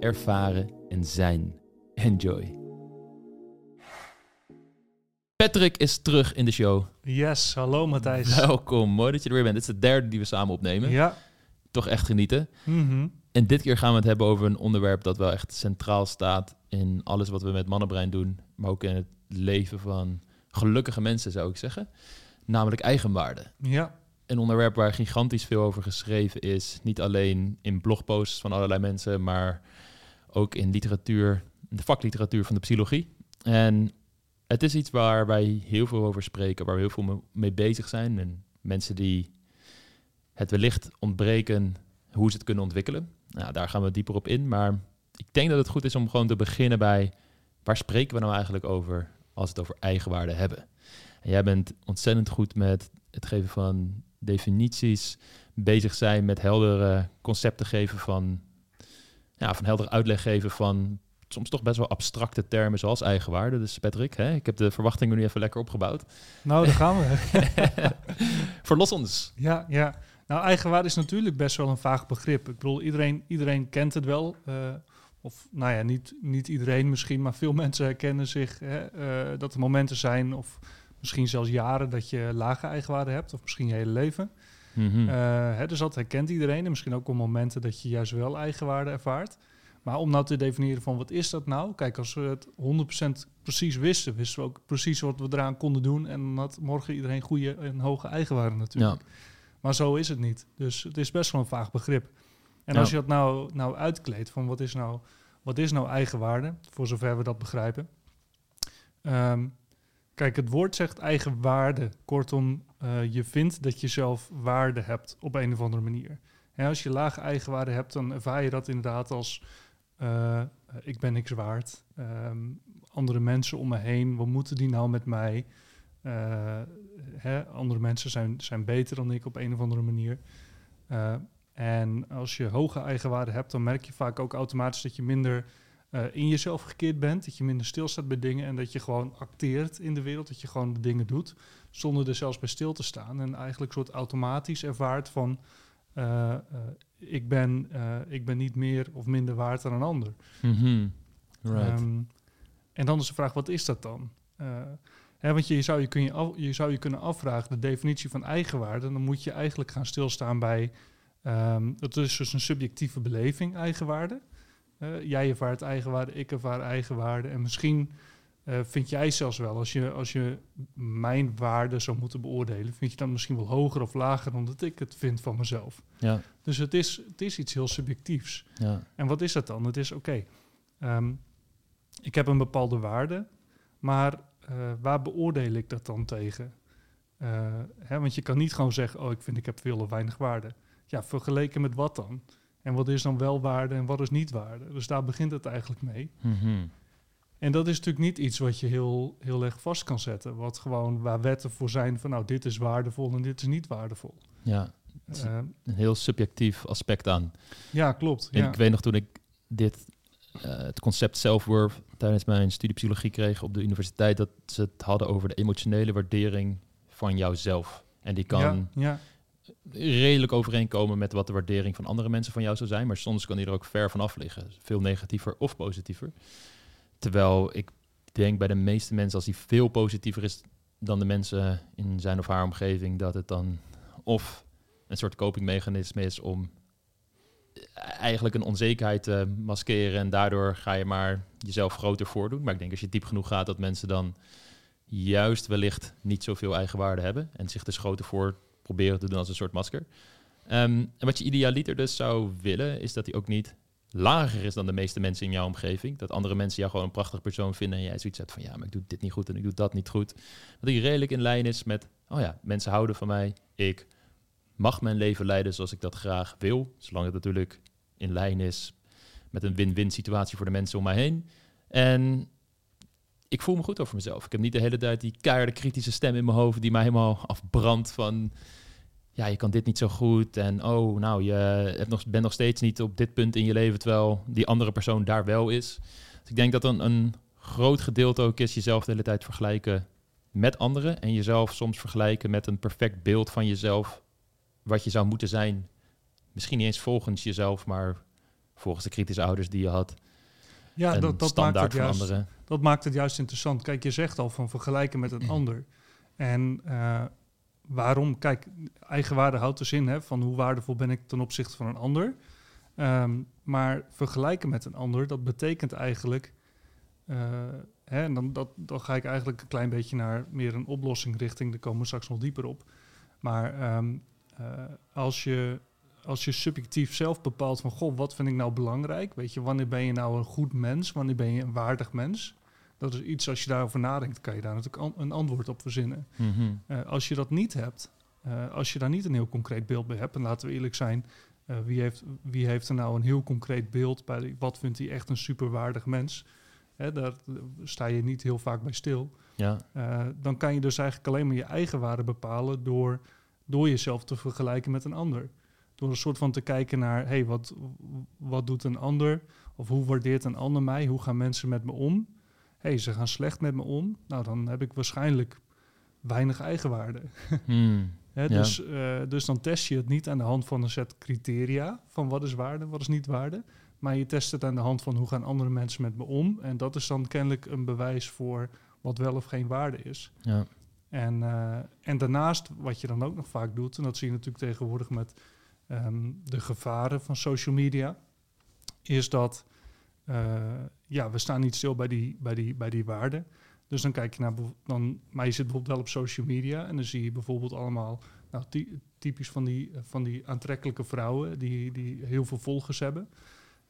ervaren en zijn. Enjoy. Patrick is terug in de show. Yes, hallo Matthijs. Welkom, mooi dat je er weer bent. Dit is de derde die we samen opnemen. Ja. Toch echt genieten. Mhm. En dit keer gaan we het hebben over een onderwerp dat wel echt centraal staat in alles wat we met mannenbrein doen, maar ook in het leven van gelukkige mensen zou ik zeggen, namelijk eigenwaarde. Ja. Een onderwerp waar gigantisch veel over geschreven is, niet alleen in blogposts van allerlei mensen, maar ook in literatuur, de vakliteratuur van de psychologie. En het is iets waar wij heel veel over spreken, waar we heel veel mee bezig zijn. En mensen die het wellicht ontbreken hoe ze het kunnen ontwikkelen. Nou, daar gaan we dieper op in. Maar ik denk dat het goed is om gewoon te beginnen bij waar spreken we nou eigenlijk over als we het over eigenwaarde hebben. En jij bent ontzettend goed met het geven van definities, bezig zijn met heldere concepten geven van, ja, van helder uitleg geven van soms toch best wel abstracte termen zoals eigenwaarde. Dus Patrick, hè, ik heb de verwachtingen nu even lekker opgebouwd. Nou, daar gaan we. Verlos ons. ja, ja. Nou, eigenwaarde is natuurlijk best wel een vaag begrip. Ik bedoel, iedereen, iedereen kent het wel. eh, of nou ja, niet, niet iedereen misschien, maar veel mensen herkennen zich hè, eh, dat er momenten zijn, of misschien zelfs jaren, dat je lage eigenwaarde hebt, of misschien je hele leven. Mhm. Eh, hè, dus dat herkent iedereen. En misschien ook wel momenten dat je juist wel eigenwaarde ervaart. Maar om nou te definiëren van wat is dat nou? Kijk, als we het 100% precies wisten, wisten we ook precies wat we eraan konden doen. En dan had morgen iedereen goede en hoge eigenwaarde natuurlijk. ja. Maar zo is het niet. Dus het is best wel een vaag begrip. En Ja. als je dat nou, nou uitkleedt van wat is nou, wat is nou eigenwaarde, voor zover we dat begrijpen. Ehm, kijk, het woord zegt eigenwaarde. Kortom, eh, je vindt dat je zelf waarde hebt op een of andere manier. En als je lage eigenwaarde hebt, dan ervaar je dat inderdaad als eh, ik ben niks waard. Ehm, andere mensen om me heen, wat moeten die nou met mij? Eh, hè, andere mensen zijn, zijn beter dan ik op een of andere manier. En als je hoge eigenwaarde hebt, dan merk je vaak ook automatisch dat je minder eh, in jezelf gekeerd bent. Dat je minder stilstaat bij dingen en dat je gewoon acteert in de wereld. Dat je gewoon de dingen doet zonder er zelfs bij stil te staan. En eigenlijk soort automatisch ervaart van eh, eh, ik, ben, ik ben niet meer of minder waard dan een ander. Mhm. Right. Ehm, en dan is de vraag, wat is dat dan? Hè, want je, zou je, kun je, af- je zou je kunnen afvragen, de definitie van eigenwaarde, dan moet je eigenlijk gaan stilstaan bij, ehm dat is dus een subjectieve beleving, eigenwaarde. Eh, jij ervaart eigenwaarde, ik ervaar eigenwaarde. En misschien eh, vind jij zelfs wel, als je, als je mijn waarde zou moeten beoordelen, vind je dan misschien wel hoger of lager dan dat ik het vind van mezelf. ja, Dus het is, het is iets heel subjectiefs. ja. En wat is dat dan? Het is oké. ehm, ik heb een bepaalde waarde, maar eh, waar beoordeel ik dat dan tegen? Hè, want je kan niet gewoon zeggen, oh, ik vind ik heb veel of weinig waarde. Ja, vergeleken met wat dan? En wat is dan wel waarde en wat is niet waarde? Dus daar begint het eigenlijk mee. Mhm. En dat is natuurlijk niet iets wat je heel, heel erg vast kan zetten. Wat gewoon waar wetten voor zijn van, nou, dit is waardevol en dit is niet waardevol. ja. Is Eh, een heel subjectief aspect aan. ja, klopt. En Ja. ik weet nog toen ik dit, eh, het concept self-worth tijdens mijn studie psychologie kreeg op de universiteit, dat ze het hadden over de emotionele waardering van jouzelf. En die kan ja, ja, redelijk overeenkomen met wat de waardering van andere mensen van jou zou zijn, maar soms kan die er ook ver van af liggen. Veel negatiever of positiever. Terwijl ik denk bij de meeste mensen, als die veel positiever is dan de mensen in zijn of haar omgeving, dat het dan of een soort copingmechanisme is om eigenlijk een onzekerheid te maskeren en daardoor ga je maar jezelf groter voordoen. Maar ik denk als je diep genoeg gaat, dat mensen dan juist wellicht niet zoveel eigenwaarde hebben en zich dus groter voor proberen te doen als een soort masker. Ehm, en wat je idealiter dus zou willen, is dat hij ook niet lager is dan de meeste mensen in jouw omgeving. Dat andere mensen jou gewoon een prachtig persoon vinden en jij zoiets hebt van ja, maar ik doe dit niet goed en ik doe dat niet goed. Dat hij redelijk in lijn is met, oh ja, mensen houden van mij, ik mag mijn leven leiden zoals ik dat graag wil, zolang het natuurlijk in lijn is met een win-win situatie voor de mensen om mij heen. En ik voel me goed over mezelf. Ik heb niet de hele tijd die keiharde kritische stem in mijn hoofd die mij helemaal afbrandt van ja, je kan dit niet zo goed en oh, nou, je hebt nog, bent nog steeds niet op dit punt in je leven, terwijl die andere persoon daar wel is. Dus ik denk dat een, een groot gedeelte ook is jezelf de hele tijd vergelijken met anderen en jezelf soms vergelijken met een perfect beeld van jezelf, wat je zou moeten zijn. Misschien niet eens volgens jezelf, maar volgens de kritische ouders die je had. Ja, dat, dat, maakt het juist, anderen. dat maakt het juist interessant. Kijk, je zegt al van vergelijken met een ander. En eh, waarom? Kijk, eigenwaarde houdt dus in hè, van hoe waardevol ben ik ten opzichte van een ander. Ehm, maar vergelijken met een ander, dat betekent eigenlijk... eh, hè, en dan, dat, ga ik eigenlijk een klein beetje naar meer een oplossing richting. Daar komen we straks nog dieper op. Maar ehm, eh, als, je, als je subjectief zelf bepaalt van... Goh, wat vind ik nou belangrijk? Weet je, wanneer ben je nou een goed mens? Wanneer ben je een waardig mens? Dat is iets, als je daarover nadenkt, kan je daar natuurlijk an- een antwoord op verzinnen. Mhm. Eh, als je dat niet hebt, eh, als je daar niet een heel concreet beeld bij hebt, en laten we eerlijk zijn, eh, wie, heeft, wie heeft er nou een heel concreet beeld bij wat vindt hij echt een superwaardig mens? Hè, daar sta je niet heel vaak bij stil. Ja, dan kan je dus eigenlijk alleen maar je eigen waarde bepalen door, door jezelf te vergelijken met een ander. Door een soort van te kijken naar, hey, wat, wat doet een ander? Of hoe waardeert een ander mij? Hoe gaan mensen met me om? Hey, ze gaan slecht met me om. Nou, dan heb ik waarschijnlijk weinig eigenwaarde. Hmm. Ja. dus, eh, dus dan test je het niet aan de hand van een set criteria van wat is waarde, wat is niet waarde. Maar je test het aan de hand van hoe gaan andere mensen met me om. En dat is dan kennelijk een bewijs voor wat wel of geen waarde is. ja. En, eh, en daarnaast, wat je dan ook nog vaak doet, en dat zie je natuurlijk tegenwoordig met ehm, de gevaren van social media, is dat eh, ja, we staan niet stil bij die, bij die, bij die waarden. Dus dan kijk je naar, dan, maar je zit bijvoorbeeld wel op social media en dan zie je bijvoorbeeld allemaal, nou, ty- typisch van die, van die aantrekkelijke vrouwen die, die heel veel volgers hebben.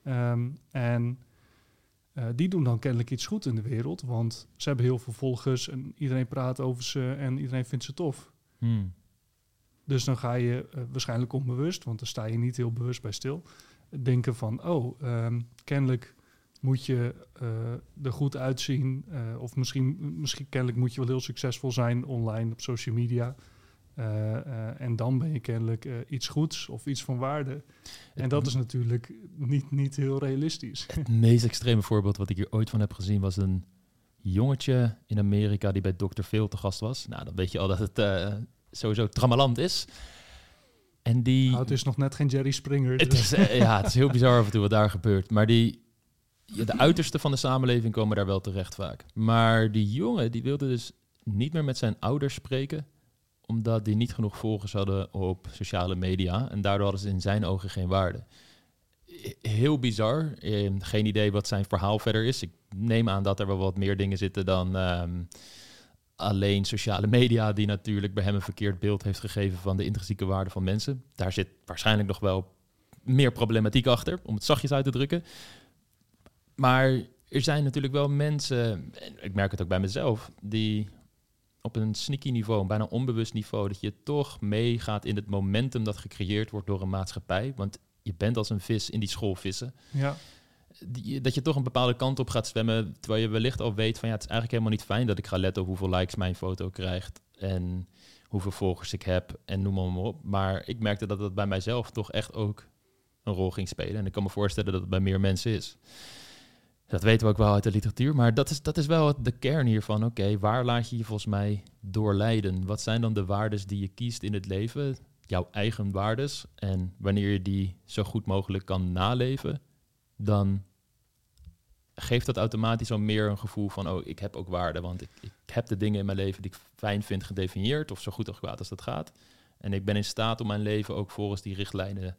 Ehm, en eh, die doen dan kennelijk iets goed in de wereld, want ze hebben heel veel volgers en iedereen praat over ze en iedereen vindt ze tof. Hmm. Dus dan ga je eh, waarschijnlijk onbewust, want daar sta je niet heel bewust bij stil, denken van, oh, ehm, kennelijk moet je eh, er goed uitzien, eh, of misschien, misschien kennelijk moet je wel heel succesvol zijn online op social media. Eh, en dan ben je kennelijk iets goeds of iets van waarde. En dat is natuurlijk niet, niet heel realistisch. Het meest extreme voorbeeld wat ik hier ooit van heb gezien was een jongetje in Amerika die bij Dr. Phil te gast was. Nou, dan weet je al dat het sowieso trammeland is. En die... Nou, het is nog net geen Jerry Springer. Het dus- is, eh, ja, het is heel bizar af en toe wat daar gebeurt. Maar die, de uiterste van de samenleving komen daar wel terecht vaak. Maar die jongen, die wilde dus niet meer met zijn ouders spreken, omdat die niet genoeg volgers hadden op sociale media. En daardoor hadden ze in zijn ogen geen waarde. Heel bizar. Eh, geen idee wat zijn verhaal verder is. Ik neem aan dat er wel wat meer dingen zitten dan ehm, alleen sociale media, die natuurlijk bij hem een verkeerd beeld heeft gegeven van de intrinsieke waarde van mensen. Daar zit waarschijnlijk nog wel meer problematiek achter, om het zachtjes uit te drukken. Maar er zijn natuurlijk wel mensen, en ik merk het ook bij mezelf, die op een sneaky niveau, een bijna onbewust niveau, dat je toch meegaat in het momentum dat gecreëerd wordt door een maatschappij. Want je bent als een vis in die school vissen. ja. Die, dat je toch een bepaalde kant op gaat zwemmen, terwijl je wellicht al weet van ja, het is eigenlijk helemaal niet fijn dat ik ga letten op hoeveel likes mijn foto krijgt en hoeveel volgers ik heb en noem maar, maar op. Maar ik merkte dat dat bij mijzelf toch echt ook een rol ging spelen. En ik kan me voorstellen dat het bij meer mensen is. Dat weten we ook wel uit de literatuur, maar dat is, dat is wel de kern hiervan. Oké, waar laat je je volgens mij door leiden? Wat zijn dan de waardes die je kiest in het leven? Jouw eigen waardes. En wanneer je die zo goed mogelijk kan naleven, dan geeft dat automatisch al meer een gevoel van, oh, ik heb ook waarde, want ik, ik heb de dingen in mijn leven die ik fijn vind gedefinieerd, of zo goed of kwaad als dat gaat. En ik ben in staat om mijn leven ook volgens die richtlijnen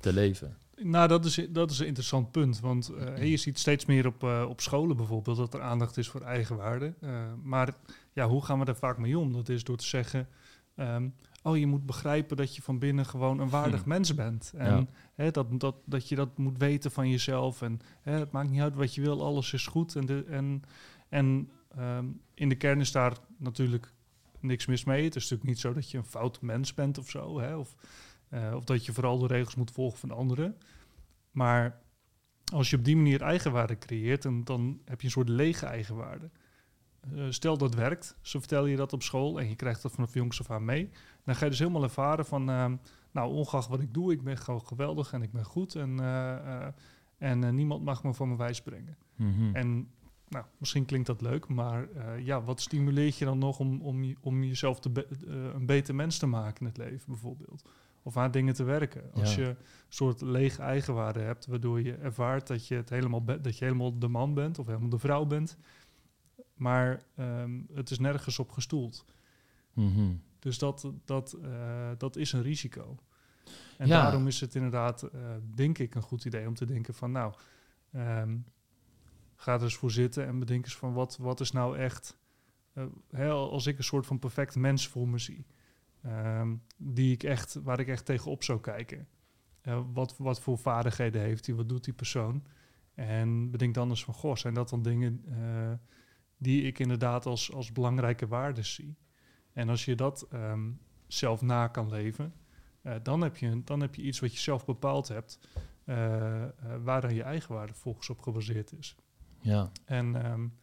te leven. Nou, dat is, dat is een interessant punt. Want eh, je ziet steeds meer op, eh, op scholen bijvoorbeeld dat er aandacht is voor eigenwaarde. Eh maar ja, hoe gaan we daar vaak mee om? Dat is door te zeggen: ehm, Oh, je moet begrijpen dat je van binnen gewoon een waardig Hm. mens bent. En Ja. hè, dat, dat, dat je dat moet weten van jezelf. En hè, het maakt niet uit wat je wil, alles is goed. En, de, en, en ehm, in de kern is daar natuurlijk niks mis mee. Het is natuurlijk niet zo dat je een fout mens bent of zo. Hè? Of, eh, of dat je vooral de regels moet volgen van anderen. Maar als je op die manier eigenwaarde creëert, dan, dan heb je een soort lege eigenwaarde. Uh, stel dat werkt, zo vertel je dat op school en je krijgt dat vanaf jongs af aan mee. Dan ga je dus helemaal ervaren van, uh, nou ongeacht wat ik doe, ik ben gewoon geweldig en ik ben goed en, uh, en niemand mag me van mijn wijs brengen. Mm -hmm. En nou, misschien klinkt dat leuk, maar ja, wat stimuleert je dan nog om, om, om jezelf te een beter mens te maken in het leven bijvoorbeeld? Of aan dingen te werken. Als je een soort lege eigenwaarde hebt, waardoor je ervaart dat je, het helemaal dat je helemaal de man bent of helemaal de vrouw bent, maar um, het is nergens op gestoeld. Mm -hmm. Dus dat, dat, uh, dat is een risico. En ja. daarom is het inderdaad, uh, denk ik, een goed idee om te denken van nou, um, ga er eens voor zitten en bedenk eens van wat, wat is nou echt, uh, hè, als ik een soort van perfect mens voor me zie. Um, die ik echt, waar ik echt tegenop zou kijken. Uh, wat, wat voor vaardigheden heeft hij, wat doet die persoon? En bedenk dan eens van, goh, zijn dat dan dingen uh, die ik inderdaad als, als belangrijke waarden zie? En als je dat um, zelf na kan leven, uh, dan, heb je, dan heb je iets wat je zelf bepaald hebt, waar dan je eigenwaarde volgens op gebaseerd is. Ja. En, um,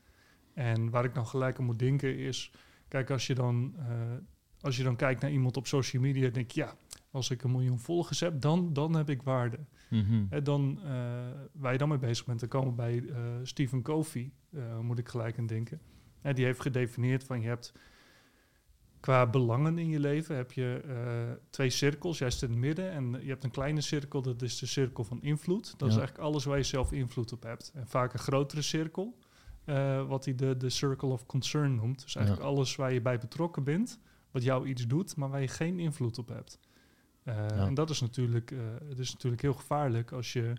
en waar ik dan gelijk aan moet denken is, kijk, als je dan als je dan kijkt naar iemand op social media, denk je, ja, als ik een miljoen volgers heb, dan, dan heb ik waarde. Mm En dan, uh, waar je dan mee bezig bent, dan komen we bij uh, Stephen Covey, uh, moet ik gelijk aan denken. En die heeft gedefinieerd van je hebt qua belangen in je leven heb je twee cirkels. Jij zit in het midden en je hebt een kleine cirkel, dat is de cirkel van invloed. Dat ja. is eigenlijk alles waar je zelf invloed op hebt. En vaak een grotere cirkel, wat hij de, de circle of concern noemt. Dus eigenlijk ja. alles waar je bij betrokken bent wat jou iets doet, maar waar je geen invloed op hebt. Uh, ja. En dat is natuurlijk, uh, het is natuurlijk heel gevaarlijk als je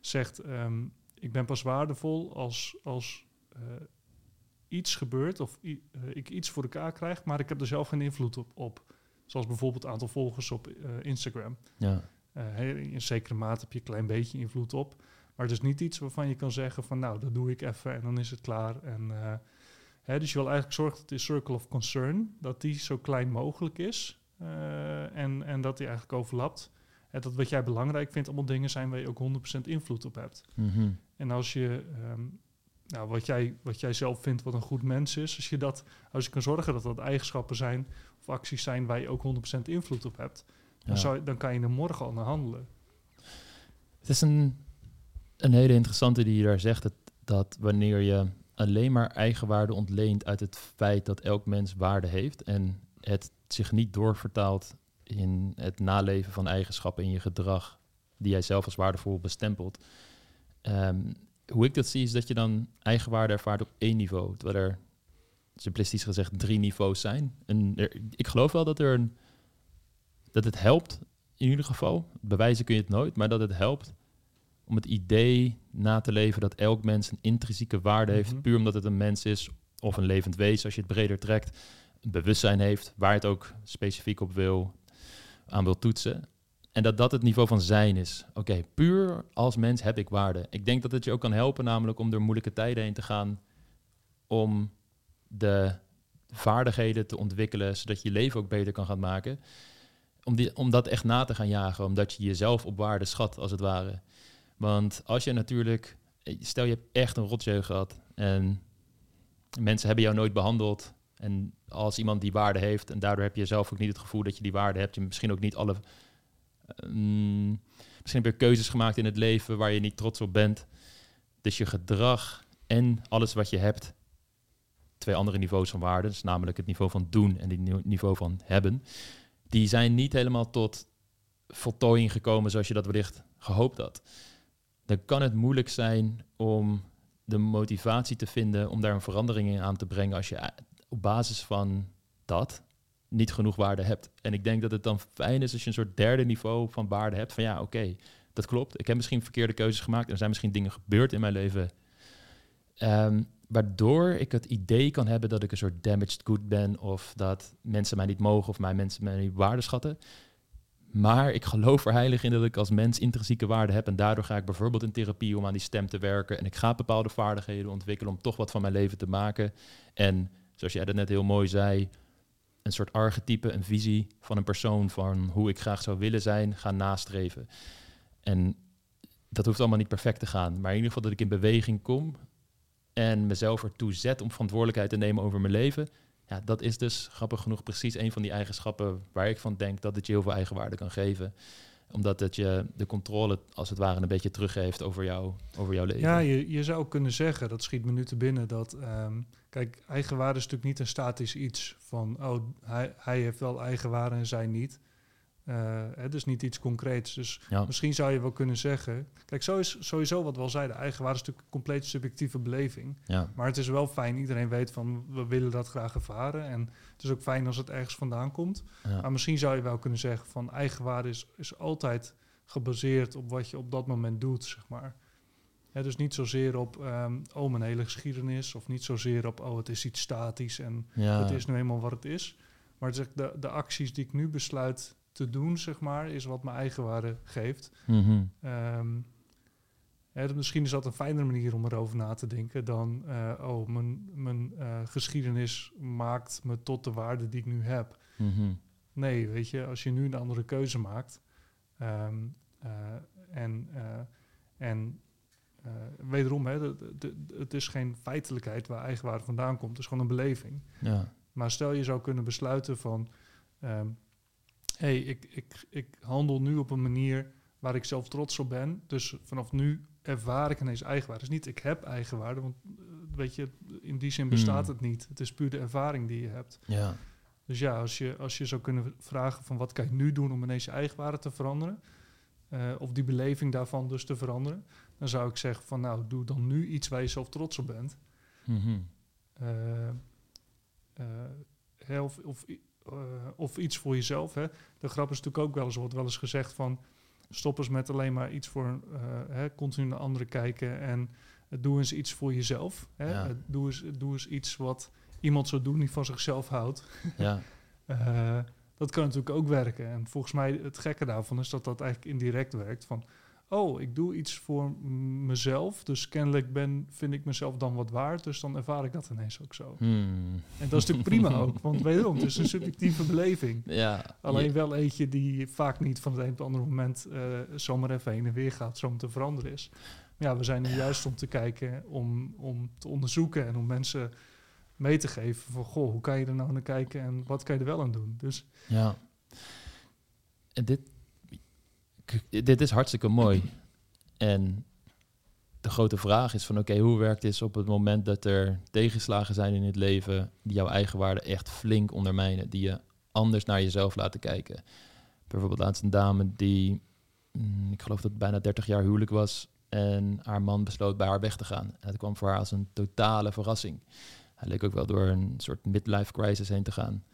zegt, um, ik ben pas waardevol als, als uh, iets gebeurt of ik iets voor elkaar krijg, maar ik heb er zelf geen invloed op. op. Zoals bijvoorbeeld het aantal volgers op Instagram. Ja. in zekere mate heb je een klein beetje invloed op. Maar het is niet iets waarvan je kan zeggen van nou, dat doe ik even en dan is het klaar. En Dus je wil eigenlijk zorgen dat die circle of concern, dat die zo klein mogelijk is uh, en, en dat die eigenlijk overlapt. En dat wat jij belangrijk vindt allemaal dingen zijn waar je ook 100% invloed op hebt. Mm -hmm. En als je, um, nou, wat jij, wat jij zelf vindt wat een goed mens is, als je, dat, als je kan zorgen dat dat eigenschappen zijn of acties zijn waar je ook 100% invloed op hebt, ja. dan, zou, dan kan je er morgen al naar handelen. Het is een, een hele interessante die je daar zegt, dat, dat wanneer je alleen maar eigenwaarde ontleent uit het feit dat elk mens waarde heeft en het zich niet doorvertaalt in het naleven van eigenschappen in je gedrag die jij zelf als waardevol bestempelt. Um, hoe ik dat zie is dat je dan eigenwaarde ervaart op één niveau, terwijl er simplistisch gezegd drie niveaus zijn. En ik geloof wel dat er een, dat het helpt in ieder geval. Bewijzen kun je het nooit, maar dat het helpt om het idee na te leven dat elk mens een intrinsieke waarde heeft, mm -hmm. puur omdat het een mens is of een levend wezen, als je het breder trekt, een bewustzijn heeft, waar het ook specifiek op wil, aan wil toetsen. En dat dat het niveau van zijn is. Oké, okay, puur als mens heb ik waarde. Ik denk dat het je ook kan helpen, namelijk om door moeilijke tijden heen te gaan, om de vaardigheden te ontwikkelen, zodat je je leven ook beter kan gaan maken. Om, die, om dat echt na te gaan jagen, omdat je jezelf op waarde schat, als het ware. Want als je natuurlijk, stel je hebt echt een rotjeugd gehad en mensen hebben jou nooit behandeld. En als iemand die waarde heeft en daardoor heb je zelf ook niet het gevoel dat je die waarde hebt, je misschien ook niet alle. Um, misschien heb je keuzes gemaakt in het leven waar je niet trots op bent. Dus je gedrag en alles wat je hebt, twee andere niveaus van waarde, dus namelijk het niveau van doen en het niveau van hebben, die zijn niet helemaal tot voltooiing gekomen zoals je dat wellicht gehoopt had dan kan het moeilijk zijn om de motivatie te vinden om daar een verandering in aan te brengen als je eh, op basis van dat niet genoeg waarde hebt. En ik denk dat het dan fijn is als je een soort derde niveau van waarde hebt van ja, oké, dat klopt. Ik heb misschien verkeerde keuzes gemaakt en er zijn misschien dingen gebeurd in mijn leven. Um, waardoor ik het idee kan hebben dat ik een soort damaged good ben of dat mensen mij niet mogen of mij mensen mij niet waarde schatten. Maar ik geloof er heilig in dat ik als mens intrinsieke waarde heb. En daardoor ga ik bijvoorbeeld in therapie om aan die stem te werken. En ik ga bepaalde vaardigheden ontwikkelen om toch wat van mijn leven te maken. En zoals jij dat net heel mooi zei, een soort archetype, een visie van een persoon van hoe ik graag zou willen zijn, gaan nastreven. En dat hoeft allemaal niet perfect te gaan. Maar in ieder geval dat ik in beweging kom en mezelf ertoe zet om verantwoordelijkheid te nemen over mijn leven. Ja, dat is dus grappig genoeg precies een van die eigenschappen waar ik van denk dat het je heel veel eigenwaarde kan geven omdat het je de controle als het ware een beetje teruggeeft over, jou, over jouw leven. Ja, je, je zou kunnen zeggen, dat schiet me nu te binnen, dat... ehm, kijk, eigenwaarde is natuurlijk niet een statisch iets van... oh, hij, hij heeft wel eigenwaarde en zij niet. Eh, het is niet iets concreets. Dus Ja. misschien zou je wel kunnen zeggen... Kijk, zo is sowieso wat we al zeiden. Eigenwaarde is natuurlijk een compleet subjectieve beleving. Ja. Maar het is wel fijn, iedereen weet van... we willen dat graag ervaren. En het is ook fijn als het ergens vandaan komt. Ja. Maar misschien zou je wel kunnen zeggen van eigenwaarde is, is altijd gebaseerd op wat je op dat moment doet, zeg maar. Dus niet zozeer op, ehm, oh, mijn hele geschiedenis, of niet zozeer op, oh, het is iets statisch en Ja. het is nu eenmaal wat het is. Maar het is de, de acties die ik nu besluit te doen, zeg maar, is wat mijn eigenwaarde geeft. Dus misschien is dat een fijnere manier om erover na te denken dan, eh, oh, mijn, mijn eh, geschiedenis maakt me tot de waarde die ik nu heb. Mhm. Nee, weet je, als je nu een andere keuze maakt ehm, eh, en, en wederom, hè, de- de- de- het is geen feitelijkheid waar eigenwaarde vandaan komt, het is gewoon een beleving. Ja. Maar stel je zou kunnen besluiten van, ehm hey, ik, ik, ik handel nu op een manier waar ik zelf trots op ben, dus vanaf nu ervaar ik ineens eigenwaarde. Dus niet ik heb eigenwaarde, want eh, weet je, in die zin bestaat Hmm. het niet. Het is puur de ervaring die je hebt. Ja. Dus ja, als je, als je zou kunnen vragen van wat kan je nu doen om ineens je eigenwaarde te veranderen, eh, of die beleving daarvan dus te veranderen, dan zou ik zeggen van nou, doe dan nu iets waar je zelf trots op bent. Hè, of, of, eh, of iets voor jezelf. Hè. De grap is natuurlijk ook wel eens, wordt wel eens gezegd van stop eens met alleen maar iets voor eh, hè, continu naar anderen kijken en eh, doe eens iets voor jezelf. Hè. Ja. Doe, eens, doe eens iets wat iemand zou doen die van zichzelf houdt. Ja. Dat kan natuurlijk ook werken. En volgens mij het gekke daarvan is dat dat eigenlijk indirect werkt. Van, oh, ik doe iets voor mezelf. Dus kennelijk ben, vind ik mezelf dan wat waard. Dus dan ervaar ik dat ineens ook zo. Hmm. En dat is natuurlijk prima ook. Want wederom, het is een subjectieve beleving. Ja. Alleen wel eentje die vaak niet van het een op het andere moment eh, zomaar even heen en weer gaat, zomaar te veranderen is. Maar ja, we zijn er juist om te kijken, om, om te onderzoeken en om mensen mee te geven van, goh, hoe kan je er nou naar kijken en wat kan je er wel aan doen? Dus Ja. En dit, dit is hartstikke mooi. En de grote vraag is van oké, hoe werkt dit op het moment dat er tegenslagen zijn in het leven die jouw eigen waarde echt flink ondermijnen, die je anders naar jezelf laten kijken. Bijvoorbeeld laatst een dame die, mm, ik geloof dat bijna 30 jaar huwelijk was en haar man besloot bij haar weg te gaan. En dat kwam voor haar als een totale verrassing. Hij leek ook wel door een soort midlife crisis heen te gaan.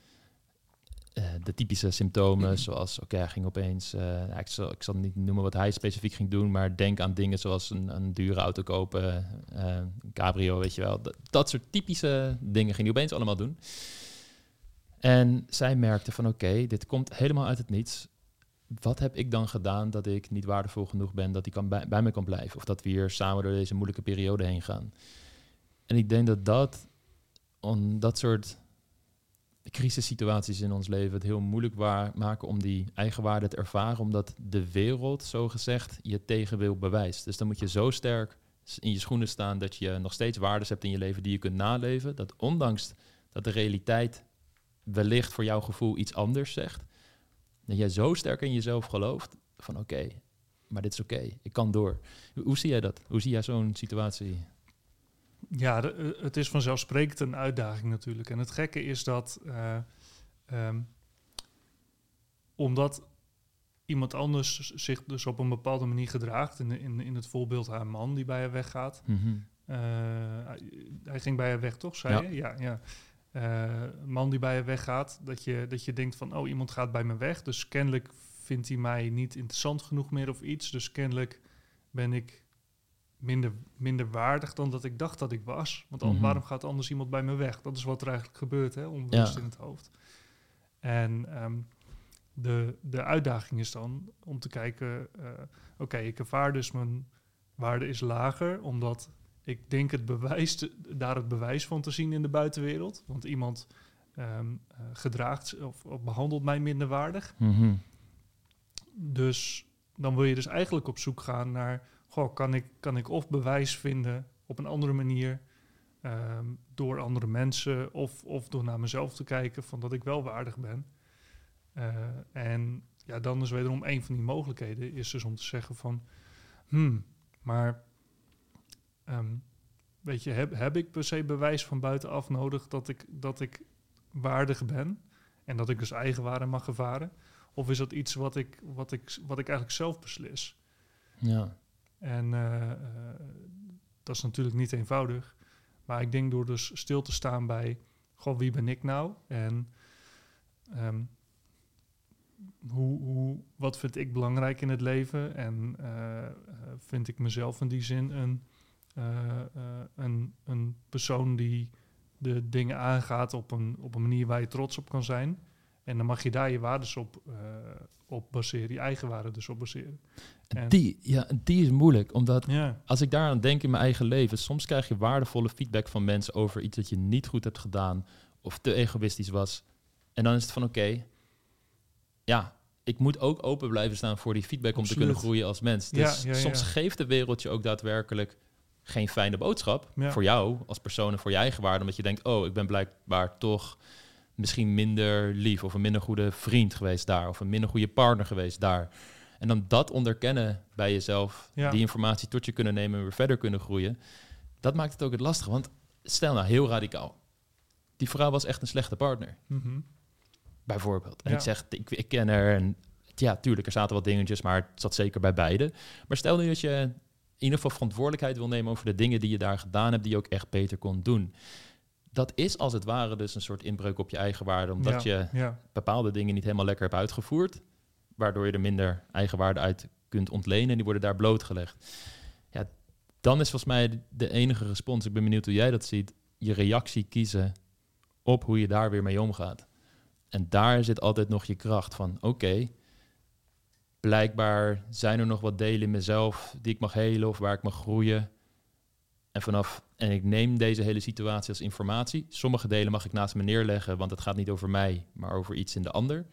Eh, de typische symptomen, zoals, oké, hij ging opeens, eh, ja, ik, zal, ik zal niet noemen wat hij specifiek ging doen, maar denk aan dingen zoals een, een dure auto kopen, een cabrio, weet je wel. Dat, dat soort typische dingen ging hij opeens allemaal doen. En zij merkte van, oké, dit komt helemaal uit het niets. Wat heb ik dan gedaan dat ik niet waardevol genoeg ben, dat hij kan bij, bij me kan blijven? Of dat we hier samen door deze moeilijke periode heen gaan? En ik denk dat dat, on, dat soort crisissituaties in ons leven het heel moeilijk waar, maken om die eigenwaarde te ervaren, omdat de wereld, zo gezegd, je tegenwil bewijst. Dus dan moet je zo sterk in je schoenen staan dat je nog steeds waardes hebt in je leven die je kunt naleven, dat ondanks dat de realiteit wellicht voor jouw gevoel iets anders zegt, dat jij zo sterk in jezelf gelooft van oké, maar dit is oké, ik kan door. Hoe zie jij dat? Hoe zie jij zo'n situatie? Ja, de- eh, het is vanzelfsprekend een uitdaging natuurlijk. En het gekke is dat eh, ehm, omdat iemand anders zich dus op een bepaalde manier gedraagt, in, in, in het voorbeeld haar man die bij haar weggaat. Mhm. Eh, hij, hij ging bij haar weg, toch? Zei Ja. je? Ja, ja. Man die bij haar weggaat, dat je, dat je denkt van, oh, iemand gaat bij me weg. Dus kennelijk vindt hij mij niet interessant genoeg meer of iets. Dus kennelijk ben ik minder, minder waardig dan dat ik dacht dat ik was. Want an- Mhm. waarom gaat anders iemand bij me weg? Dat is wat er eigenlijk gebeurt, hè? onbewust Ja. in het hoofd. En ehm, de, de uitdaging is dan om te kijken, eh, oké, ik ervaar dus mijn waarde is lager, omdat ik denk het bewijs, te- daar het bewijs van te zien in de buitenwereld. Want iemand ehm, eh, gedraagt of, of behandelt mij minderwaardig. Mhm. Dus dan wil je dus eigenlijk op zoek gaan naar, goh, kan ik, kan ik of bewijs vinden op een andere manier ehm, door andere mensen of, of door naar mezelf te kijken van dat ik wel waardig ben. Eh, en ja, dan is wederom een van die mogelijkheden is dus om te zeggen van, hmm, maar ehm, weet je, heb, heb ik per se bewijs van buitenaf nodig dat ik, dat ik waardig ben en dat ik dus eigenwaarde mag ervaren? Of is dat iets wat ik, wat ik, wat ik eigenlijk zelf beslis? Ja. En eh, eh, dat is natuurlijk niet eenvoudig. Maar ik denk door dus stil te staan bij, goh, wie ben ik nou? En ehm, hoe, wat vind ik belangrijk in het leven? En eh, vind ik mezelf in die zin een, een, een persoon die de dingen aangaat op een, op een manier waar je trots op kan zijn? En dan mag je daar je waardes op, uh, op baseren, je eigen waarde dus op baseren. En die, ja, die is moeilijk, omdat ja. als ik daaraan denk in mijn eigen leven, soms krijg je waardevolle feedback van mensen over iets dat je niet goed hebt gedaan of te egoïstisch was. En dan is het van oké, ja, ik moet ook open blijven staan voor die feedback om te kunnen groeien als mens. Dus ja, soms geeft de wereld je ook daadwerkelijk geen fijne boodschap voor jou als persoon en voor je eigen waarde, omdat je denkt, oh, ik ben blijkbaar toch misschien minder lief of een minder goede vriend geweest daar of een minder goede partner geweest daar. En dan dat onderkennen bij jezelf, die informatie tot je kunnen nemen en weer verder kunnen groeien, dat maakt het ook het lastig. Want stel nou heel radicaal, die vrouw was echt een slechte partner. Mhm. Bijvoorbeeld. En ik zeg, ik, ik ken haar en ja, tuurlijk, er zaten wat dingetjes, maar het zat zeker bij beide. Maar stel nu dat je in ieder geval verantwoordelijkheid wil nemen over de dingen die je daar gedaan hebt, die je ook echt beter kon doen dat is als het ware dus een soort inbreuk op je eigen waarde, omdat je bepaalde dingen niet helemaal lekker hebt uitgevoerd, waardoor je er minder eigen waarde uit kunt ontlenen en die worden daar blootgelegd. Ja, dan is volgens mij de enige respons, ik ben benieuwd hoe jij dat ziet, je reactie kiezen op hoe je daar weer mee omgaat. En daar zit altijd nog je kracht van, oké, blijkbaar zijn er nog wat delen in mezelf die ik mag helen of waar ik mag groeien. En vanaf en ik neem deze hele situatie als informatie. Sommige delen mag ik naast me neerleggen, want het gaat niet over mij, maar over iets in de ander.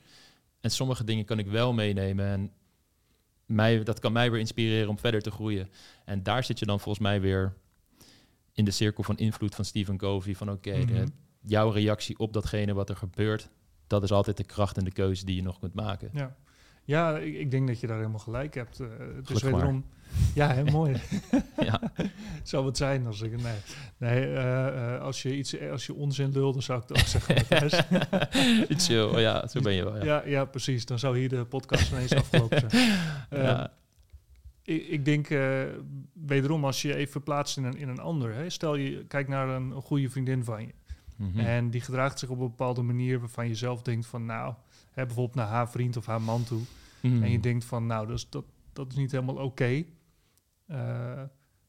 En sommige dingen kan ik wel meenemen en mij, dat kan mij weer inspireren om verder te groeien. En daar zit je dan volgens mij weer in de cirkel van invloed van Stephen Covey. Van oké, mhm. jouw reactie op datgene wat er gebeurt, dat is altijd de kracht en de keuze die je nog kunt maken. Ja. Ja, ik, ik, denk dat je daar helemaal gelijk hebt. Uh, het is wederom... Ja, heel mooi. ja. zou het zijn als ik... Nee, nee uh, als, je iets, als je onzin lult, dan zou ik het ook zeggen. iets ja, zo ben je wel. Ja, ja, ja precies. Dan zou hier de podcast ineens afgelopen zijn. ja. ik, ik, denk, wederom, als je even verplaatst in een, in een ander... Hè, stel je kijkt naar een, een goede vriendin van je. Mhm. En die gedraagt zich op een bepaalde manier waarvan je zelf denkt van... nou, hè, bijvoorbeeld naar haar vriend of haar man toe... Mm. En je denkt van, nou, dus dat, dat is niet helemaal oké. Eh,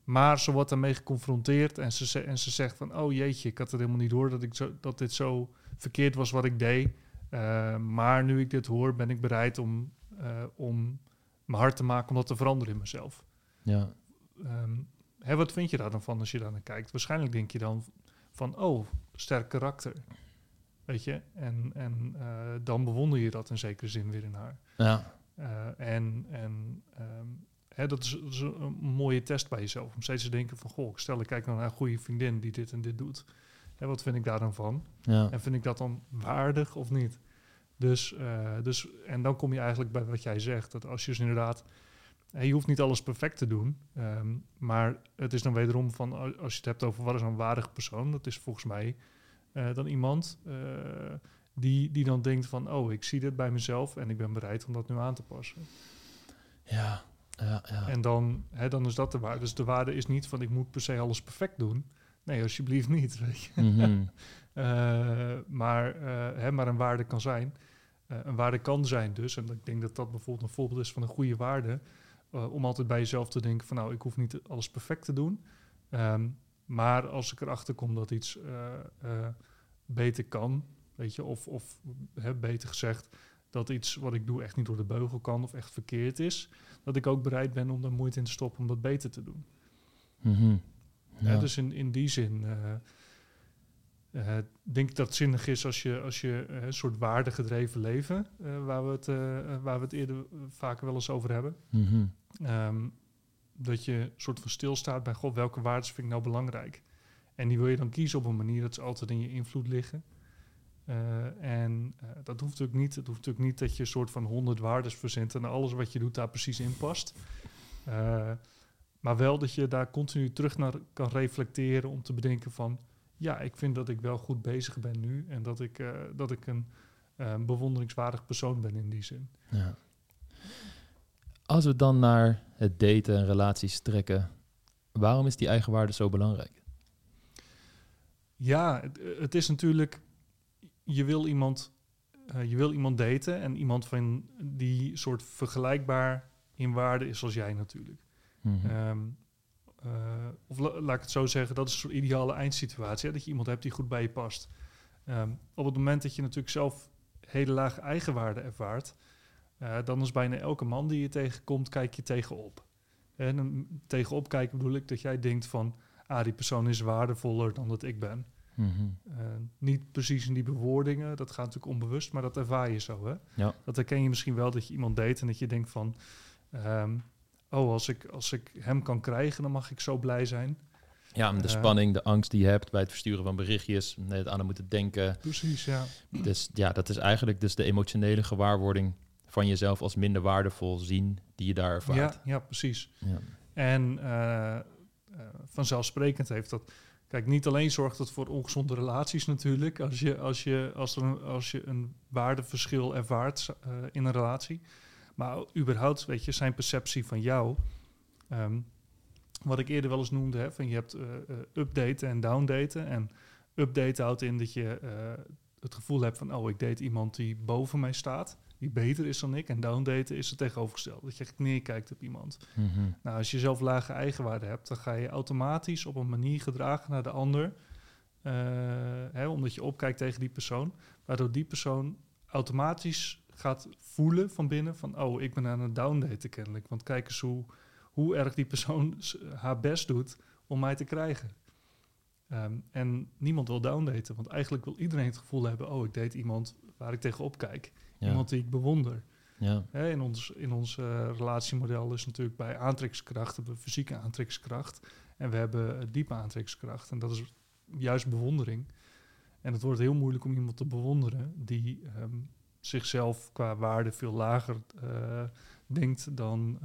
maar ze wordt daarmee geconfronteerd en ze, en ze zegt van, oh jeetje, ik had het helemaal niet door dat, ik zo, dat dit zo verkeerd was wat ik deed. Uh, maar nu ik dit hoor, ben ik bereid om, uh, om mijn hart te maken om dat te veranderen in mezelf. Ja. Um, hè, wat vind je daar dan van als je daar naar kijkt? Waarschijnlijk denk je dan van, oh, sterk karakter. Weet je? En, en dan bewonder je dat in zekere zin weer in haar. Ja. Uh, en en um, hè, dat, is, dat, is, een mooie test bij jezelf. Om steeds te denken van, goh, stel ik kijk naar een goede vriendin die dit en dit doet. Hè, wat vind ik daar dan van? Ja. En vind ik dat dan waardig of niet? Dus, uh, dus, en dan kom je eigenlijk bij wat jij zegt. Dat als je dus inderdaad... je hoeft niet alles perfect te doen. Um, maar het is dan wederom van, als je het hebt over wat is een waardig persoon. Dat is volgens mij uh, dan iemand die, die dan denkt van, oh, ik zie dit bij mezelf en ik ben bereid om dat nu aan te passen. Ja, ja, ja. En dan, hè, dan is dat de waarde. Dus de waarde is niet van, ik moet per se alles perfect doen. Nee, alsjeblieft niet. Weet je. Mhm. Eh, maar, uh, hè, maar een waarde kan zijn. Uh, een waarde kan zijn dus, en ik denk dat dat bijvoorbeeld een voorbeeld is van een goede waarde, om altijd bij jezelf te denken van nou, ik hoef niet alles perfect te doen. Um, maar als ik erachter kom dat iets beter kan, Weet je, of, of hè, beter gezegd, dat iets wat ik doe echt niet door de beugel kan of echt verkeerd is, dat ik ook bereid ben om er moeite in te stoppen om dat beter te doen. Mm ja. dus in, in die zin uh, uh, denk ik dat het zinnig is als je, als je uh, een soort waardegedreven leven, waar, we het, waar we het eerder vaker wel eens over hebben, mm um, dat je een soort van stilstaat bij, god, welke waarden vind ik nou belangrijk? En die wil je dan kiezen op een manier dat ze altijd in je invloed liggen. Uh, en uh, dat hoeft natuurlijk niet. Het hoeft natuurlijk niet dat je een soort van honderd waardes verzint en alles wat je doet daar precies in past. Uh, maar wel dat je daar continu terug naar kan reflecteren om te bedenken van, ja, ik vind dat ik wel goed bezig ben nu en dat ik, dat ik een bewonderingswaardig persoon ben in die zin. Ja. Als we dan naar het daten en relaties trekken, waarom is die eigenwaarde zo belangrijk? Ja, het, het is natuurlijk je wil iemand, uh, je wil iemand daten en iemand van die soort vergelijkbaar in waarde is als jij natuurlijk. Mm -hmm. um, uh, of la laat ik het zo zeggen, dat is een soort ideale eindsituatie. Hè, dat je iemand hebt die goed bij je past. Um, op het moment dat je natuurlijk zelf hele lage eigenwaarde ervaart, uh, dan is bijna elke man die je tegenkomt, kijk je tegenop. En tegenop kijken bedoel ik dat jij denkt van, ah, die persoon is waardevoller dan dat ik ben. Mm niet precies in die bewoordingen, dat gaat natuurlijk onbewust, maar dat ervaar je zo. Hè? Ja. Dat herken je misschien wel dat je iemand deed en dat je denkt van, um, oh, als ik, als ik hem kan krijgen, dan mag ik zo blij zijn. Ja, de uh, spanning, de angst die je hebt bij het versturen van berichtjes, net aan moeten denken. Precies, ja. Dus ja, dat is eigenlijk dus de emotionele gewaarwording van jezelf als minder waardevol zien die je daar ervaart. Ja, ja precies. Ja. En uh, vanzelfsprekend heeft dat Kijk, niet alleen zorgt het voor ongezonde relaties natuurlijk, als je, als je, als een, als je een waardeverschil ervaart uh, in een relatie. Maar überhaupt, weet je, zijn perceptie van jou. Um, wat ik eerder wel eens noemde, hè, van je hebt uh, updaten en downdaten. En updaten houdt in dat je het gevoel hebt van, oh, ik date iemand die boven mij staat die beter is dan ik. En downdaten is het tegenovergestelde. Dat je echt neerkijkt op iemand. Mhm. Nou, als je zelf lage eigenwaarde hebt, dan ga je automatisch op een manier gedragen naar de ander. Uh, hè, omdat je opkijkt tegen die persoon. Waardoor die persoon automatisch gaat voelen van binnen van... oh, ik ben aan het downdaten kennelijk. Want kijk eens hoe, hoe erg die persoon haar best doet om mij te krijgen. Um, en niemand wil downdaten, want eigenlijk wil iedereen het gevoel hebben... oh, ik date iemand waar ik tegenop kijk. Iemand die ik bewonder. Ja. Hè, in ons, in ons uh, relatiemodel is natuurlijk bij aantrekkingskracht hebben we fysieke aantrekkingskracht. En we hebben uh, diepe aantrekkingskracht. En dat is juist bewondering. En het wordt heel moeilijk om iemand te bewonderen die um, zichzelf qua waarde veel lager uh, denkt dan,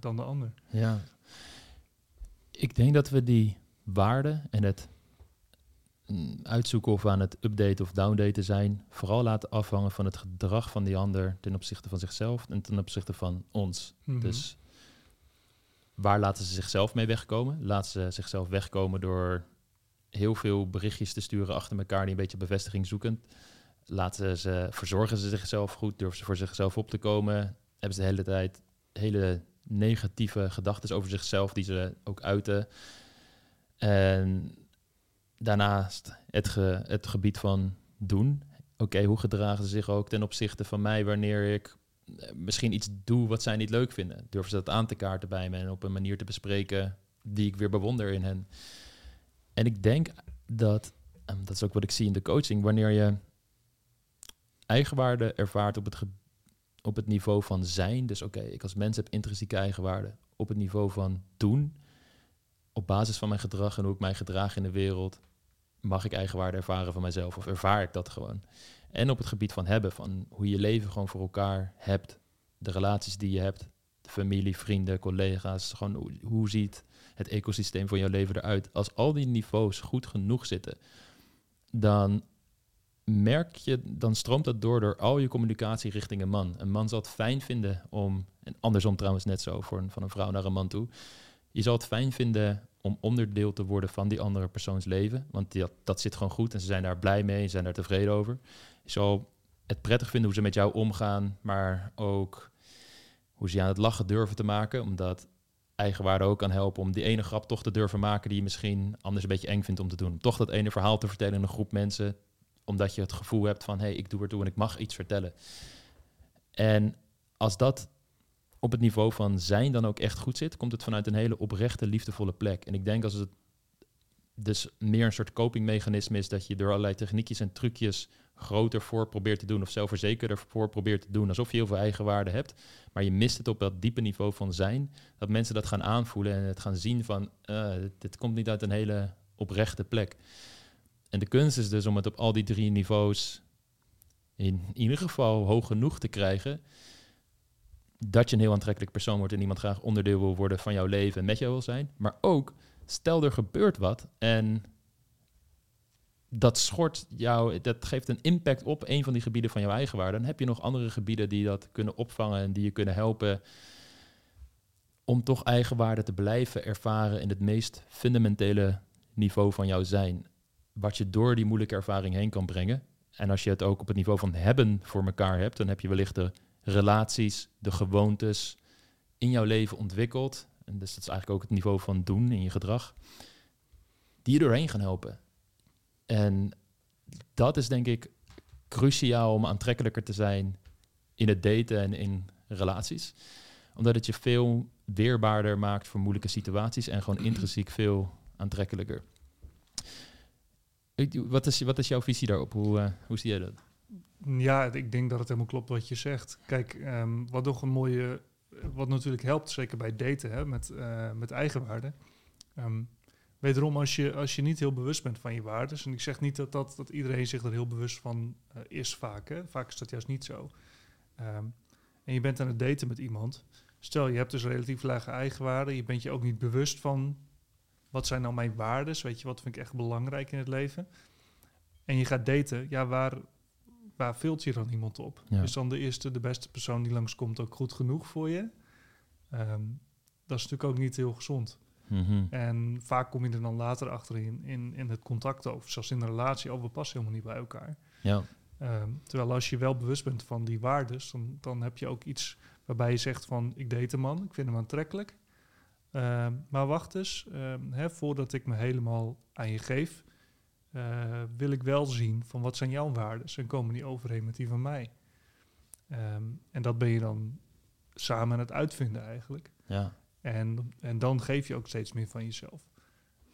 dan de ander. Ja. Ik denk dat we die waarde en het uitzoeken of we aan het updaten of downdaten zijn, vooral laten afhangen van het gedrag van die ander ten opzichte van zichzelf en ten opzichte van ons. Mhm. Dus waar laten ze zichzelf mee wegkomen? Laten ze zichzelf wegkomen door heel veel berichtjes te sturen achter elkaar die een beetje bevestiging zoeken. Laten ze, verzorgen ze zichzelf goed? Durven ze voor zichzelf op te komen? Hebben ze de hele tijd hele negatieve gedachten over zichzelf die ze ook uiten? En daarnaast het, het gebied van doen. Oké, hoe gedragen ze zich ook ten opzichte van mij wanneer ik eh, misschien iets doe wat zij niet leuk vinden? Durven ze dat aan te kaarten bij me en op een manier te bespreken die ik weer bewonder in hen? En ik denk dat, en dat is ook wat ik zie in de coaching, wanneer je eigenwaarde ervaart op het, op het niveau van zijn, dus oké, ik als mens heb intrinsieke eigenwaarde, op het niveau van doen, op basis van mijn gedrag en hoe ik mij gedraag in de wereld, mag ik eigenwaarde ervaren van mijzelf of ervaar ik dat gewoon. En op het gebied van hebben, van hoe je leven gewoon voor elkaar hebt, de relaties die je hebt, de familie, vrienden, collega's, gewoon hoe, hoe ziet het ecosysteem van jouw leven eruit. Als al die niveaus goed genoeg zitten, dan merk je, dan stroomt dat door door al je communicatie richting een man. Een man zal het fijn vinden om, en andersom trouwens net zo, voor van een vrouw naar een man toe. Je zal het fijn vinden om onderdeel te worden van die andere persoons leven. Want dat zit gewoon goed en ze zijn daar blij mee, ze zijn daar tevreden over. Je zal het prettig vinden hoe ze met jou omgaan, maar ook hoe ze aan het lachen durven te maken. Omdat eigenwaarde ook kan helpen om die ene grap toch te durven maken die je misschien anders een beetje eng vindt om te doen. Toch dat ene verhaal te vertellen in een groep mensen, omdat je het gevoel hebt van hé, hey, ik doe er toe en ik mag iets vertellen. En als dat op het niveau van zijn dan ook echt goed zit, komt het vanuit een hele oprechte, liefdevolle plek. En ik denk als het dus meer een soort copingmechanisme is dat je door allerlei techniekjes en trucjes groter voor probeert te doen of zelfverzekerder voor probeert te doen, alsof je heel veel eigenwaarde hebt, maar je mist het op dat diepe niveau van zijn, dat mensen dat gaan aanvoelen en het gaan zien van, uh, dit, komt niet uit een hele oprechte plek. En de kunst is dus om het op al die drie niveaus in ieder geval hoog genoeg te krijgen, dat je een heel aantrekkelijk persoon wordt en iemand graag onderdeel wil worden van jouw leven en met jou wil zijn, maar ook stel er gebeurt wat en dat schort jou, dat geeft een impact op een van die gebieden van jouw eigen waarde. Dan heb je nog andere gebieden die dat kunnen opvangen en die je kunnen helpen om toch eigenwaarde te blijven ervaren in het meest fundamentele niveau van jouw zijn. Wat je door die moeilijke ervaring heen kan brengen. En als je het ook op het niveau van hebben voor elkaar hebt, dan heb je wellicht de relaties, de gewoontes in jouw leven ontwikkeld. En dus dat is eigenlijk ook het niveau van doen in je gedrag. Die je doorheen gaan helpen. En dat is denk ik cruciaal om aantrekkelijker te zijn in het daten en in relaties. Omdat het je veel weerbaarder maakt voor moeilijke situaties en gewoon intrinsiek veel aantrekkelijker. Wat is, wat is jouw visie daarop? Hoe, uh, hoe zie jij dat? Ja, ik denk dat het helemaal klopt wat je zegt. Kijk, um, wat nog een mooie, wat natuurlijk helpt, zeker bij daten hè, met, uh, met eigenwaarde. Um, wederom, als je, als je niet heel bewust bent van je waarden, en ik zeg niet dat, dat, dat iedereen zich er heel bewust van uh, is vaak, hè. vaak is dat juist niet zo. Um, en je bent aan het daten met iemand. Stel, je hebt dus relatief lage eigenwaarden, je bent je ook niet bewust van wat zijn nou mijn waarden, weet je, wat vind ik echt belangrijk in het leven. En je gaat daten, ja, waar, waar vult je dan iemand op? Is dan de eerste, de beste persoon die langskomt ook goed genoeg voor je? Um, dat is natuurlijk ook niet heel gezond. Mhm. En vaak kom je er dan later achter in, in, in het contact of zelfs in de relatie, oh, we passen helemaal niet bij elkaar. Ja. Um, terwijl als je wel bewust bent van die waarden, dan, dan heb je ook iets waarbij je zegt van, ik date een man, ik vind hem aantrekkelijk. Uh, maar wacht eens, hè, voordat ik me helemaal aan je geef, uh, wil ik wel zien van wat zijn jouw waarden en komen die overeen met die van mij. Um, en dat ben je dan samen aan het uitvinden eigenlijk. Ja. En, en dan geef je ook steeds meer van jezelf.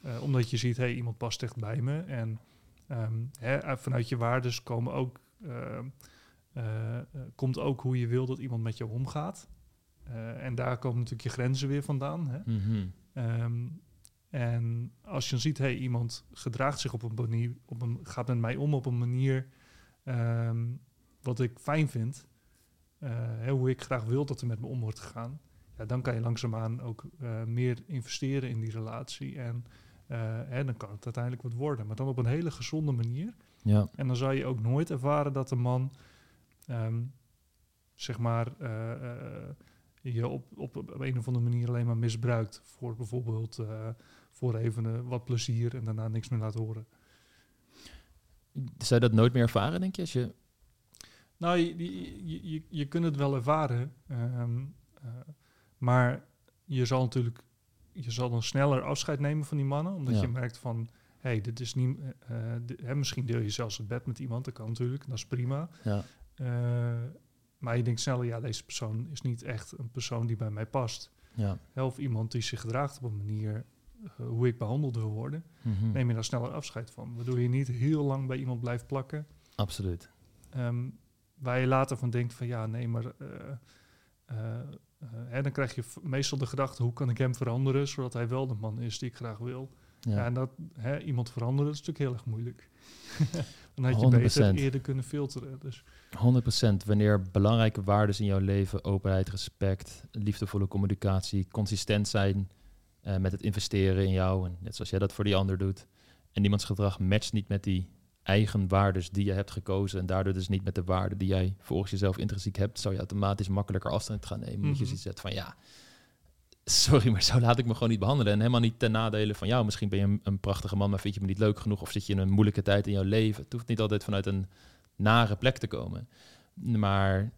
Uh, omdat je ziet, hé, hey, iemand past echt bij me. En um, hè, vanuit je waardes komen ook, uh, uh, komt ook hoe je wil dat iemand met jou omgaat. en daar komen natuurlijk je grenzen weer vandaan. Hè? Mm -hmm. um, en als je dan ziet, hey, iemand gedraagt zich op een manier, op een, gaat met mij om op een manier um, wat ik fijn vind. Hè, hoe ik graag wil dat er met me om wordt gegaan ja, dan kan je langzaamaan ook uh, meer investeren in die relatie. En uh, hè, dan kan het uiteindelijk wat worden. Maar dan op een hele gezonde manier. Ja. En dan zal je ook nooit ervaren dat de man, um, zeg maar, uh, je op, op, op, een of andere manier alleen maar misbruikt. Voor bijvoorbeeld voor even wat plezier en daarna niks meer laat horen. Zou je dat nooit meer ervaren, denk je? Als je... Nou, je, je, je, je kunt het wel ervaren. Um, maar je zal natuurlijk, je zal dan sneller afscheid nemen van die mannen, omdat je merkt van, hé, hey, dit is niet, uh, misschien deel je zelfs het bed met iemand, dat kan natuurlijk, dat is prima. Ja. Uh, maar je denkt sneller, ja, deze persoon is niet echt een persoon die bij mij past. Ja. Of iemand die zich gedraagt op een manier hoe ik behandeld wil worden, mm neem je daar sneller afscheid van. Waardoor je niet heel lang bij iemand blijft plakken. Absoluut. Um, waar je later van denkt van, ja, nee, maar en eh, dan krijg je meestal de gedachte, hoe kan ik hem veranderen, zodat hij wel de man is die ik graag wil. Ja. en dat hè, iemand veranderen, is natuurlijk heel erg moeilijk. dan had je 100%. beter eerder kunnen filteren. Dus. 100%. Wanneer belangrijke waarden in jouw leven, openheid, respect, liefdevolle communicatie, consistent zijn uh, met het investeren in jou, en net zoals jij dat voor die ander doet, en iemands gedrag matcht niet met die eigen waardes die je hebt gekozen en daardoor dus niet met de waarden die jij volgens jezelf intrinsiek hebt, zou je automatisch makkelijker afstand gaan nemen. Mm je mhm. ziet zet van ja, sorry, maar zo laat ik me gewoon niet behandelen. En helemaal niet ten nadele van jou. Misschien ben je een, een, prachtige man, maar vind je me niet leuk genoeg of zit je in een moeilijke tijd in jouw leven. Het hoeft niet altijd vanuit een nare plek te komen. Maar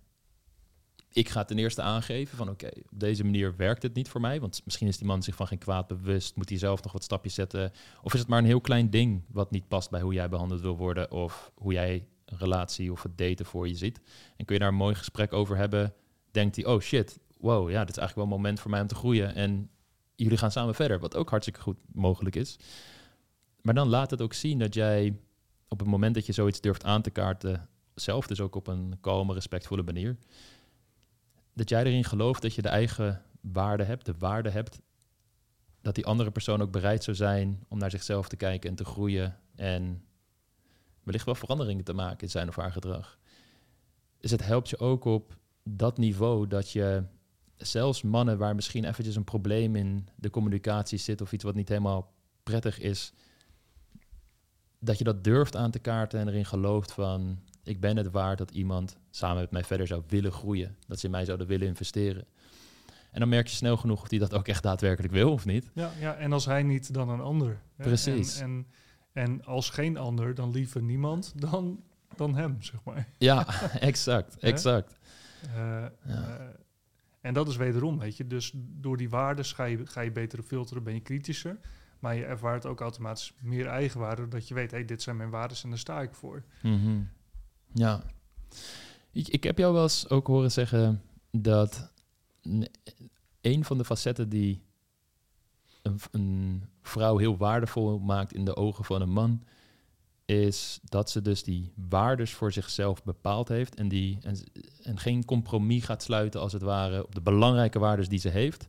ik ga ten eerste aangeven van oké, op deze manier werkt het niet voor mij. Want misschien is die man zich van geen kwaad bewust. Moet hij zelf nog wat stapjes zetten? Of is het maar een heel klein ding wat niet past bij hoe jij behandeld wil worden? Of hoe jij een relatie of het daten voor je ziet? En kun je daar een mooi gesprek over hebben? Denkt hij, oh shit, wow, ja, dit is eigenlijk wel een moment voor mij om te groeien. En jullie gaan samen verder, wat ook hartstikke goed mogelijk is. Maar dan laat het ook zien dat jij op het moment dat je zoiets durft aan te kaarten, zelf dus ook op een kalme, respectvolle manier, dat jij erin gelooft dat je de eigen waarde hebt, de waarde hebt, dat die andere persoon ook bereid zou zijn om naar zichzelf te kijken en te groeien en wellicht wel veranderingen te maken in zijn of haar gedrag. Dus het helpt je ook op dat niveau dat je zelfs mannen waar misschien eventjes een probleem in de communicatie zit of iets wat niet helemaal prettig is, dat je dat durft aan te kaarten en erin gelooft van ik ben het waard dat iemand samen met mij verder zou willen groeien, dat ze in mij zouden willen investeren. En dan merk je snel genoeg of hij dat ook echt daadwerkelijk wil of niet. Ja, ja en als hij niet, dan een ander. hè. Precies. En, en, en als geen ander, dan liever niemand dan, dan hem, zeg maar. Ja, exact, exact. Eh, Ja. eh, en dat is wederom, weet je. Dus door die waarden ga je, ga je beter filteren, ben je kritischer. Maar je ervaart ook automatisch meer eigenwaarde, dat je weet, hey, dit zijn mijn waarden en daar sta ik voor. Mhm. Ja. Ik, ik heb jou wel eens ook horen zeggen dat een van de facetten die een, een vrouw heel waardevol maakt in de ogen van een man, is dat ze dus die waardes voor zichzelf bepaald heeft en, die, en geen compromis gaat sluiten als het ware op de belangrijke waardes die ze heeft.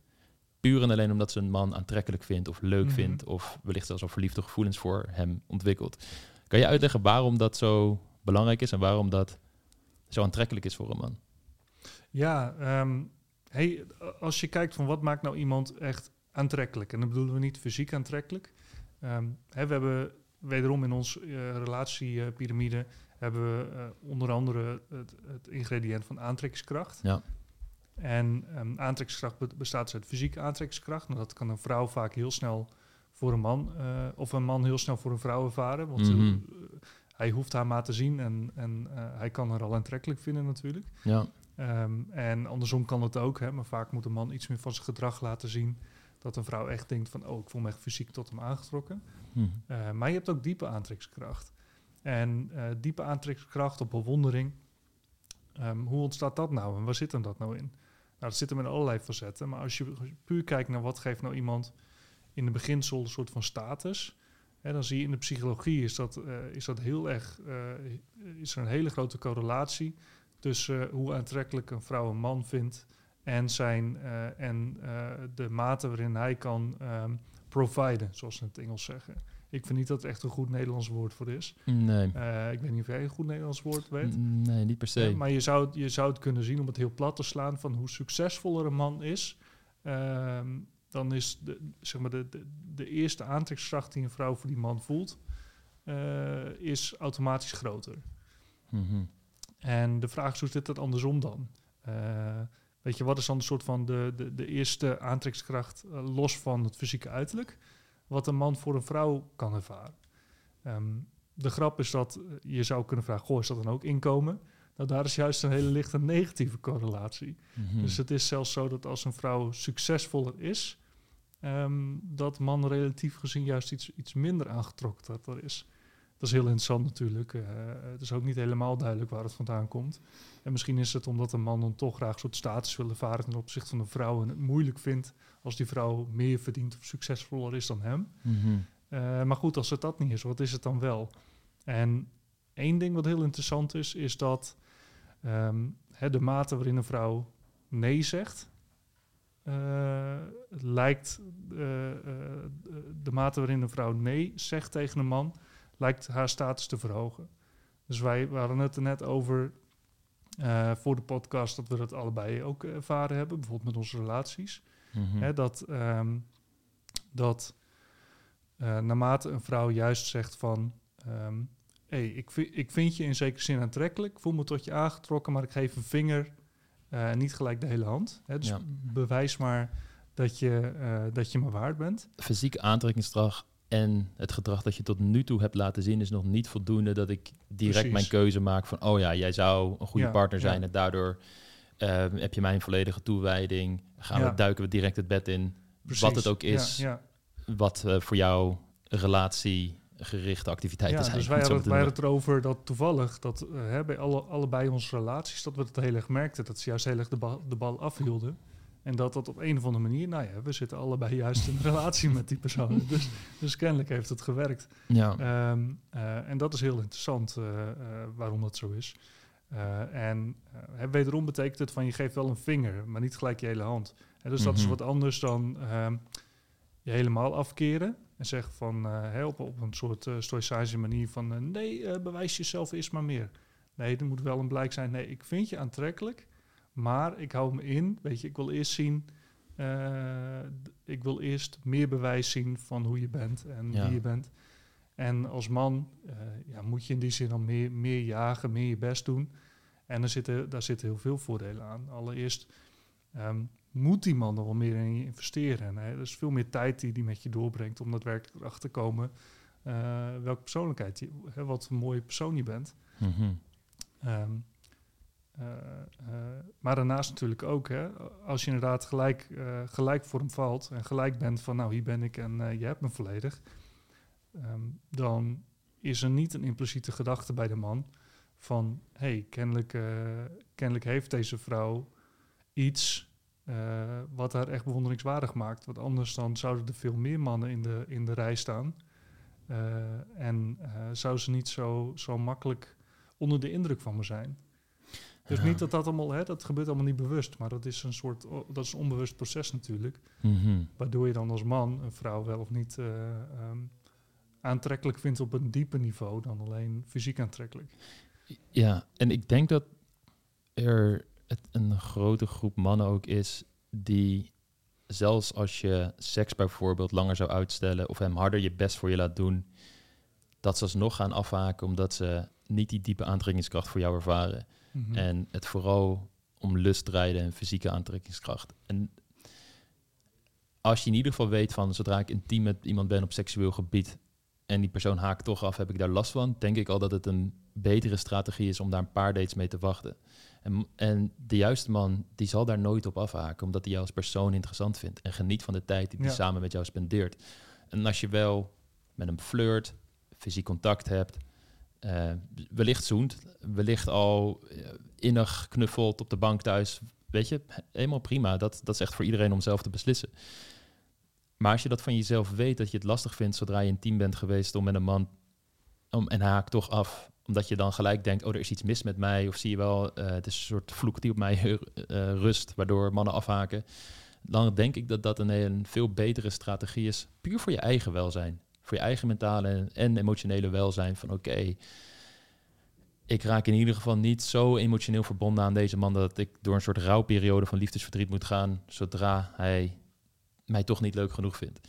Puur en alleen omdat ze een man aantrekkelijk vindt of leuk Mhm. vindt of wellicht zelfs al verliefde gevoelens voor hem ontwikkelt. Kan je uitleggen waarom dat zo belangrijk is en waarom dat zo aantrekkelijk is voor een man? Ja, ehm, hey, als je kijkt van wat maakt nou iemand echt aantrekkelijk, en dan bedoelen we niet fysiek aantrekkelijk. Hè, we hebben wederom in onze relatiepyramide hebben we eh, onder andere het, het ingrediënt van aantrekkingskracht. Ja. En ehm, aantrekkingskracht be- bestaat dus uit fysieke aantrekkingskracht. Nou, dat kan een vrouw vaak heel snel voor een man, eh, of een man heel snel voor een vrouw ervaren. Want Mhm. eh, hij hoeft haar maar te zien en, en eh, hij kan haar al aantrekkelijk vinden natuurlijk. Ja, Ehm, en andersom kan het ook, hè, maar vaak moet een man iets meer van zijn gedrag laten zien. Dat een vrouw echt denkt van, oh, ik voel me echt fysiek tot hem aangetrokken. Hm. Maar je hebt ook diepe aantrekkingskracht. En eh, diepe aantrekkingskracht op bewondering, ehm, hoe ontstaat dat nou en waar zit hem dat nou in? Nou, dat zit hem in allerlei facetten. Maar als je puur kijkt naar wat geeft nou iemand in de beginsel een soort van status... Hè, dan zie je in de psychologie is dat, eh, is dat heel erg, eh, is er een hele grote correlatie tussen eh, hoe aantrekkelijk een vrouw een man vindt en, zijn, en de mate waarin hij kan ehm, providen, zoals ze in het Engels zeggen. Ik vind niet dat het echt een goed Nederlands woord voor is. Nee. Ik weet niet of jij een goed Nederlands woord weet. Nee, niet per se. Ja, maar je zou, het- je zou het kunnen zien, om het heel plat te slaan, van hoe succesvoller een man is, ehm, dan is de, zeg maar de, de, de eerste aantrekkingskracht die een vrouw voor die man voelt, eh, is automatisch groter. Mhm. En de vraag is, hoe zit dat andersom dan? Eh, weet je, wat is dan een soort van de, de, de eerste aantrekkingskracht, eh, los van het fysieke uiterlijk, wat een man voor een vrouw kan ervaren? Ehm, de grap is dat je zou kunnen vragen, goh, is dat dan ook inkomen? Nou, daar is juist een hele lichte negatieve correlatie. Mhm. Dus het is zelfs zo dat als een vrouw succesvoller is, ehm, dat man relatief gezien juist iets, iets minder aangetrokken dat er is. Dat is heel interessant natuurlijk. Eh, het is ook niet helemaal duidelijk waar het vandaan komt. En misschien is het omdat een man dan toch graag een soort status wil ervaren ten opzichte van een vrouw en het moeilijk vindt als die vrouw meer verdient of succesvoller is dan hem. Mhm. Eh, maar goed, als het dat niet is, wat is het dan wel? En één ding wat heel interessant is, is dat ehm, hè, de mate waarin een vrouw nee zegt, lijkt eh, eh, de mate waarin een vrouw nee zegt tegen een man, lijkt haar status te verhogen. Dus wij we hadden het er net over eh, voor de podcast dat we dat allebei ook ervaren hebben, bijvoorbeeld met onze relaties. Mhm. Hè, dat ehm, dat eh, naarmate een vrouw juist zegt van... ehm, hey, ik, ik vind je in zekere zin aantrekkelijk, voel me tot je aangetrokken... maar ik geef een vinger eh, niet gelijk de hele hand. Hè, dus Ja. bewijs maar dat je, eh, dat je me waard bent. Fysieke aantrekkingskracht en het gedrag dat je tot nu toe hebt laten zien is nog niet voldoende dat ik direct Precies. mijn keuze maak van oh ja, jij zou een goede Ja, partner ja. zijn en daardoor eh, heb je mijn volledige toewijding. Gaan we duiken we direct het bed in. Precies. Wat het ook is, Ja, ja. wat eh, voor jou relatiegerichte activiteiten Ja, zijn. dus wij het hadden, te wij hadden het erover dat toevallig, dat eh, hè, bij alle, allebei onze relaties, dat we het heel erg merkten, dat ze juist heel erg de bal, de bal afhielden. En dat dat op een of andere manier, nou ja, we zitten allebei juist in een relatie met die persoon. Dus, dus kennelijk heeft het gewerkt. Ja. Ehm, eh, en dat is heel interessant eh, waarom dat zo is. En wederom betekent het van je geeft wel een vinger, maar niet gelijk je hele hand. En dus dat is Mhm. wat anders dan ehm, je helemaal afkeren. En zeggen van eh, hè, op, een soort uh, stoïcijnse manier van eh, nee, bewijs jezelf eerst maar meer. Nee, er moet wel een blijk zijn. Nee, ik vind je aantrekkelijk, maar ik hou me in. Weet je, ik wil eerst zien. ik wil eerst meer bewijs zien van hoe je bent en Ja. wie je bent. En als man ja, moet je in die zin al meer, meer jagen, meer je best doen. En er zitten, daar zitten heel veel voordelen aan. Allereerst ehm, moet die man er wel meer in je investeren. En, hè, er is veel meer tijd die die met je doorbrengt om daadwerkelijk erachter te komen eh, welke persoonlijkheid je, hè, wat een mooie persoon je bent. Mhm. Ehm, eh, eh, maar daarnaast natuurlijk ook, hè, als je inderdaad gelijk, gelijk voor hem valt en gelijk bent van nou hier ben ik en je hebt me volledig, ehm, dan is er niet een impliciete gedachte bij de man van hé, hey, kennelijk, kennelijk heeft deze vrouw iets eh, wat haar echt bewonderingswaardig maakt. Want anders dan zouden er veel meer mannen in de, in de rij staan. Eh, en eh, zou ze niet zo, zo makkelijk onder de indruk van me zijn. Dus Ja. niet dat dat allemaal, hè, dat gebeurt allemaal niet bewust, maar dat is een soort, dat is een onbewust proces natuurlijk, Mhm. waardoor je dan als man een vrouw wel of niet eh, ehm, aantrekkelijk vindt op een dieper niveau dan alleen fysiek aantrekkelijk. Ja, en ik denk dat er het een grote groep mannen ook is die zelfs als je seks bijvoorbeeld langer zou uitstellen of hem harder je best voor je laat doen, dat ze alsnog gaan afhaken omdat ze niet die diepe aantrekkingskracht voor jou ervaren. Mhm. En het vooral om lust draaien en fysieke aantrekkingskracht. En als je in ieder geval weet van zodra ik intiem met iemand ben op seksueel gebied en die persoon haakt toch af, heb ik daar last van, denk ik al dat het een betere strategie is om daar een paar dates mee te wachten. En, en de juiste man, die zal daar nooit op afhaken, omdat hij jou als persoon interessant vindt en geniet van de tijd die hij Ja. samen met jou spendeert. En als je wel met hem flirt, fysiek contact hebt, eh, wellicht zoent, wellicht al eh, innig knuffelt op de bank thuis. Weet je, helemaal prima. Dat, dat is echt voor iedereen om zelf te beslissen. Maar als je dat van jezelf weet, dat je het lastig vindt zodra je intiem bent geweest om met een man, om, en hij haakt toch af, omdat je dan gelijk denkt, oh, er is iets mis met mij, of zie je wel, eh, het is een soort vloek die op mij eh, rust, waardoor mannen afhaken. Dan denk ik dat dat een, veel betere strategie is, puur voor je eigen welzijn. Voor je eigen mentale en, en emotionele welzijn. Van oké, ik raak in ieder geval niet zo emotioneel verbonden aan deze man dat ik door een soort rouwperiode van liefdesverdriet moet gaan zodra hij mij toch niet leuk genoeg vindt.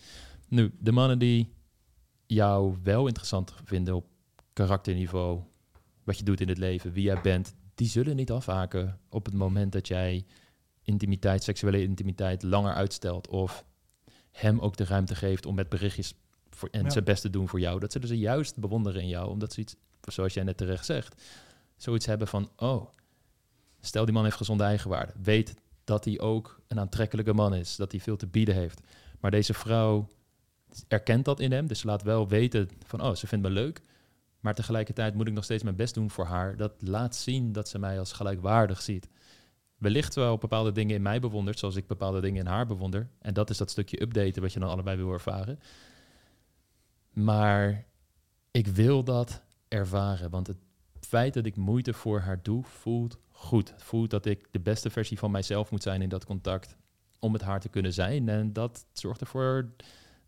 Nu, de mannen die jou wel interessant vinden op karakterniveau, wat je doet in het leven, wie jij bent, die zullen niet afhaken op het moment dat jij intimiteit, seksuele intimiteit langer uitstelt of hem ook de ruimte geeft om met berichtjes voor, en Ja. zijn best te doen voor jou. Dat zullen ze juist bewonderen in jou, omdat ze iets, zoals jij net terecht zegt, zoiets hebben van, oh, stel die man heeft gezonde eigenwaarde, weet dat hij ook een aantrekkelijke man is, dat hij veel te bieden heeft. Maar deze vrouw erkent dat in hem, dus ze laat wel weten van, oh, ze vindt me leuk, maar tegelijkertijd moet ik nog steeds mijn best doen voor haar. Dat laat zien dat ze mij als gelijkwaardig ziet. Wellicht wel bepaalde dingen in mij bewondert, zoals ik bepaalde dingen in haar bewonder. En dat is dat stukje updaten wat je dan allebei wil ervaren. Maar ik wil dat ervaren, want het feit dat ik moeite voor haar doe, voelt goed. Voelt dat ik de beste versie van mijzelf moet zijn in dat contact om met haar te kunnen zijn. En dat zorgt ervoor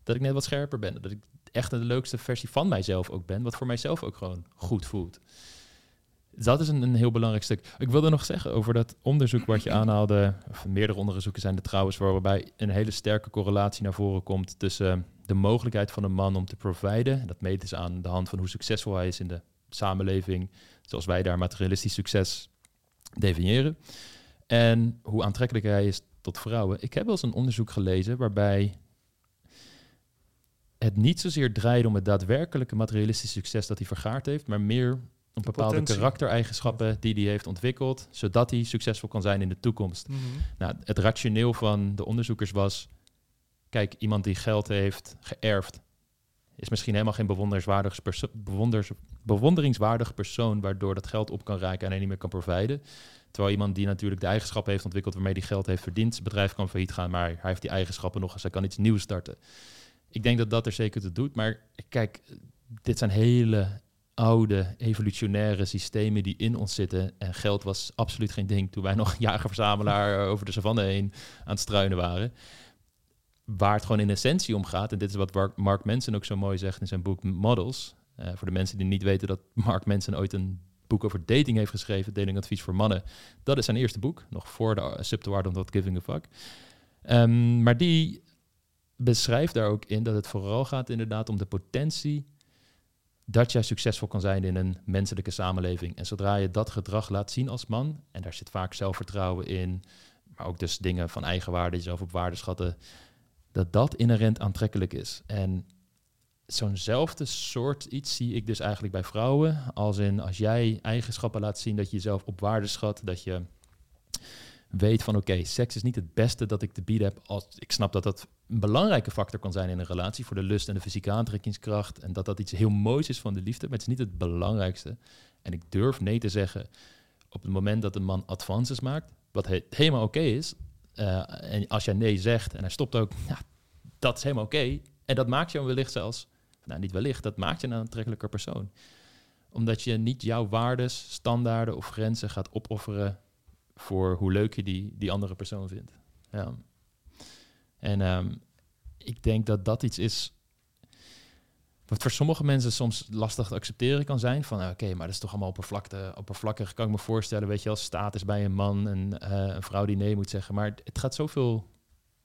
dat ik net wat scherper ben. Dat ik echt de leukste versie van mijzelf ook ben, wat voor mijzelf ook gewoon goed voelt. Dat is een, een heel belangrijk stuk. Ik wilde nog zeggen over dat onderzoek wat je aanhaalde, of meerdere onderzoeken zijn er trouwens, waarbij een hele sterke correlatie naar voren komt tussen de mogelijkheid van een man om te providen. Dat meten ze aan de hand van hoe succesvol hij is in de samenleving, zoals wij daar materialistisch succes definiëren. En hoe aantrekkelijk hij is tot vrouwen. Ik heb wel eens een onderzoek gelezen waarbij het niet zozeer draait om het daadwerkelijke materialistische succes dat hij vergaard heeft, maar meer om bepaalde potentie. karaktereigenschappen die hij heeft ontwikkeld, zodat hij succesvol kan zijn in de toekomst. Mhm. Nou, het rationeel van de onderzoekers was, kijk, iemand die geld heeft geërfd, is misschien helemaal geen bewonderenswaardig perso bewonders bewonderingswaardige persoon, waardoor dat geld op kan raken en hij niet meer kan providen. Terwijl iemand die natuurlijk de eigenschappen heeft ontwikkeld waarmee hij geld heeft verdiend, zijn bedrijf kan failliet gaan, maar hij heeft die eigenschappen nog eens, hij kan iets nieuws starten. Ik denk dat dat er zeker toe doet, maar kijk, dit zijn hele oude evolutionaire systemen die in ons zitten. En geld was absoluut geen ding toen wij nog jager-verzamelaar over de savanne heen aan het struinen waren. Waar het gewoon in essentie om gaat, en dit is wat Mark Manson ook zo mooi zegt in zijn boek Models. Uh, voor de mensen die niet weten dat Mark Manson ooit een boek over dating heeft geschreven, datingadvies voor mannen. Dat is zijn eerste boek, nog voor de Subtoward of Not Giving a Fuck. Um, maar die beschrijft daar ook in dat het vooral gaat inderdaad om de potentie dat jij succesvol kan zijn in een menselijke samenleving. En zodra je dat gedrag laat zien als man, en daar zit vaak zelfvertrouwen in, maar ook dus dingen van eigenwaarde, jezelf op waarde schatten, dat dat inherent aantrekkelijk is. En zo'nzelfde soort iets zie ik dus eigenlijk bij vrouwen. Als in als jij eigenschappen laat zien dat je jezelf op waarde schat, dat je weet van oké, seks is niet het beste dat ik te bieden heb. Als, ik snap dat dat een belangrijke factor kan zijn in een relatie voor de lust en de fysieke aantrekkingskracht. En dat dat iets heel moois is van de liefde, maar het is niet het belangrijkste. En ik durf nee te zeggen op het moment dat een man advances maakt, wat helemaal oké is. Uh, en als jij nee zegt en hij stopt ook, ja, dat is helemaal oké. En dat maakt je wellicht zelfs, nou niet wellicht, dat maakt je een aantrekkelijker persoon. Omdat je niet jouw waardes, standaarden of grenzen gaat opofferen voor hoe leuk je die, die andere persoon vindt. Ja. En um, ik denk dat dat iets is wat voor sommige mensen soms lastig te accepteren kan zijn. Van oké, maar dat is toch allemaal oppervlakte, oppervlakkig. Kan ik me voorstellen, weet je, als status bij een man en uh, een vrouw die nee moet zeggen. Maar het gaat zoveel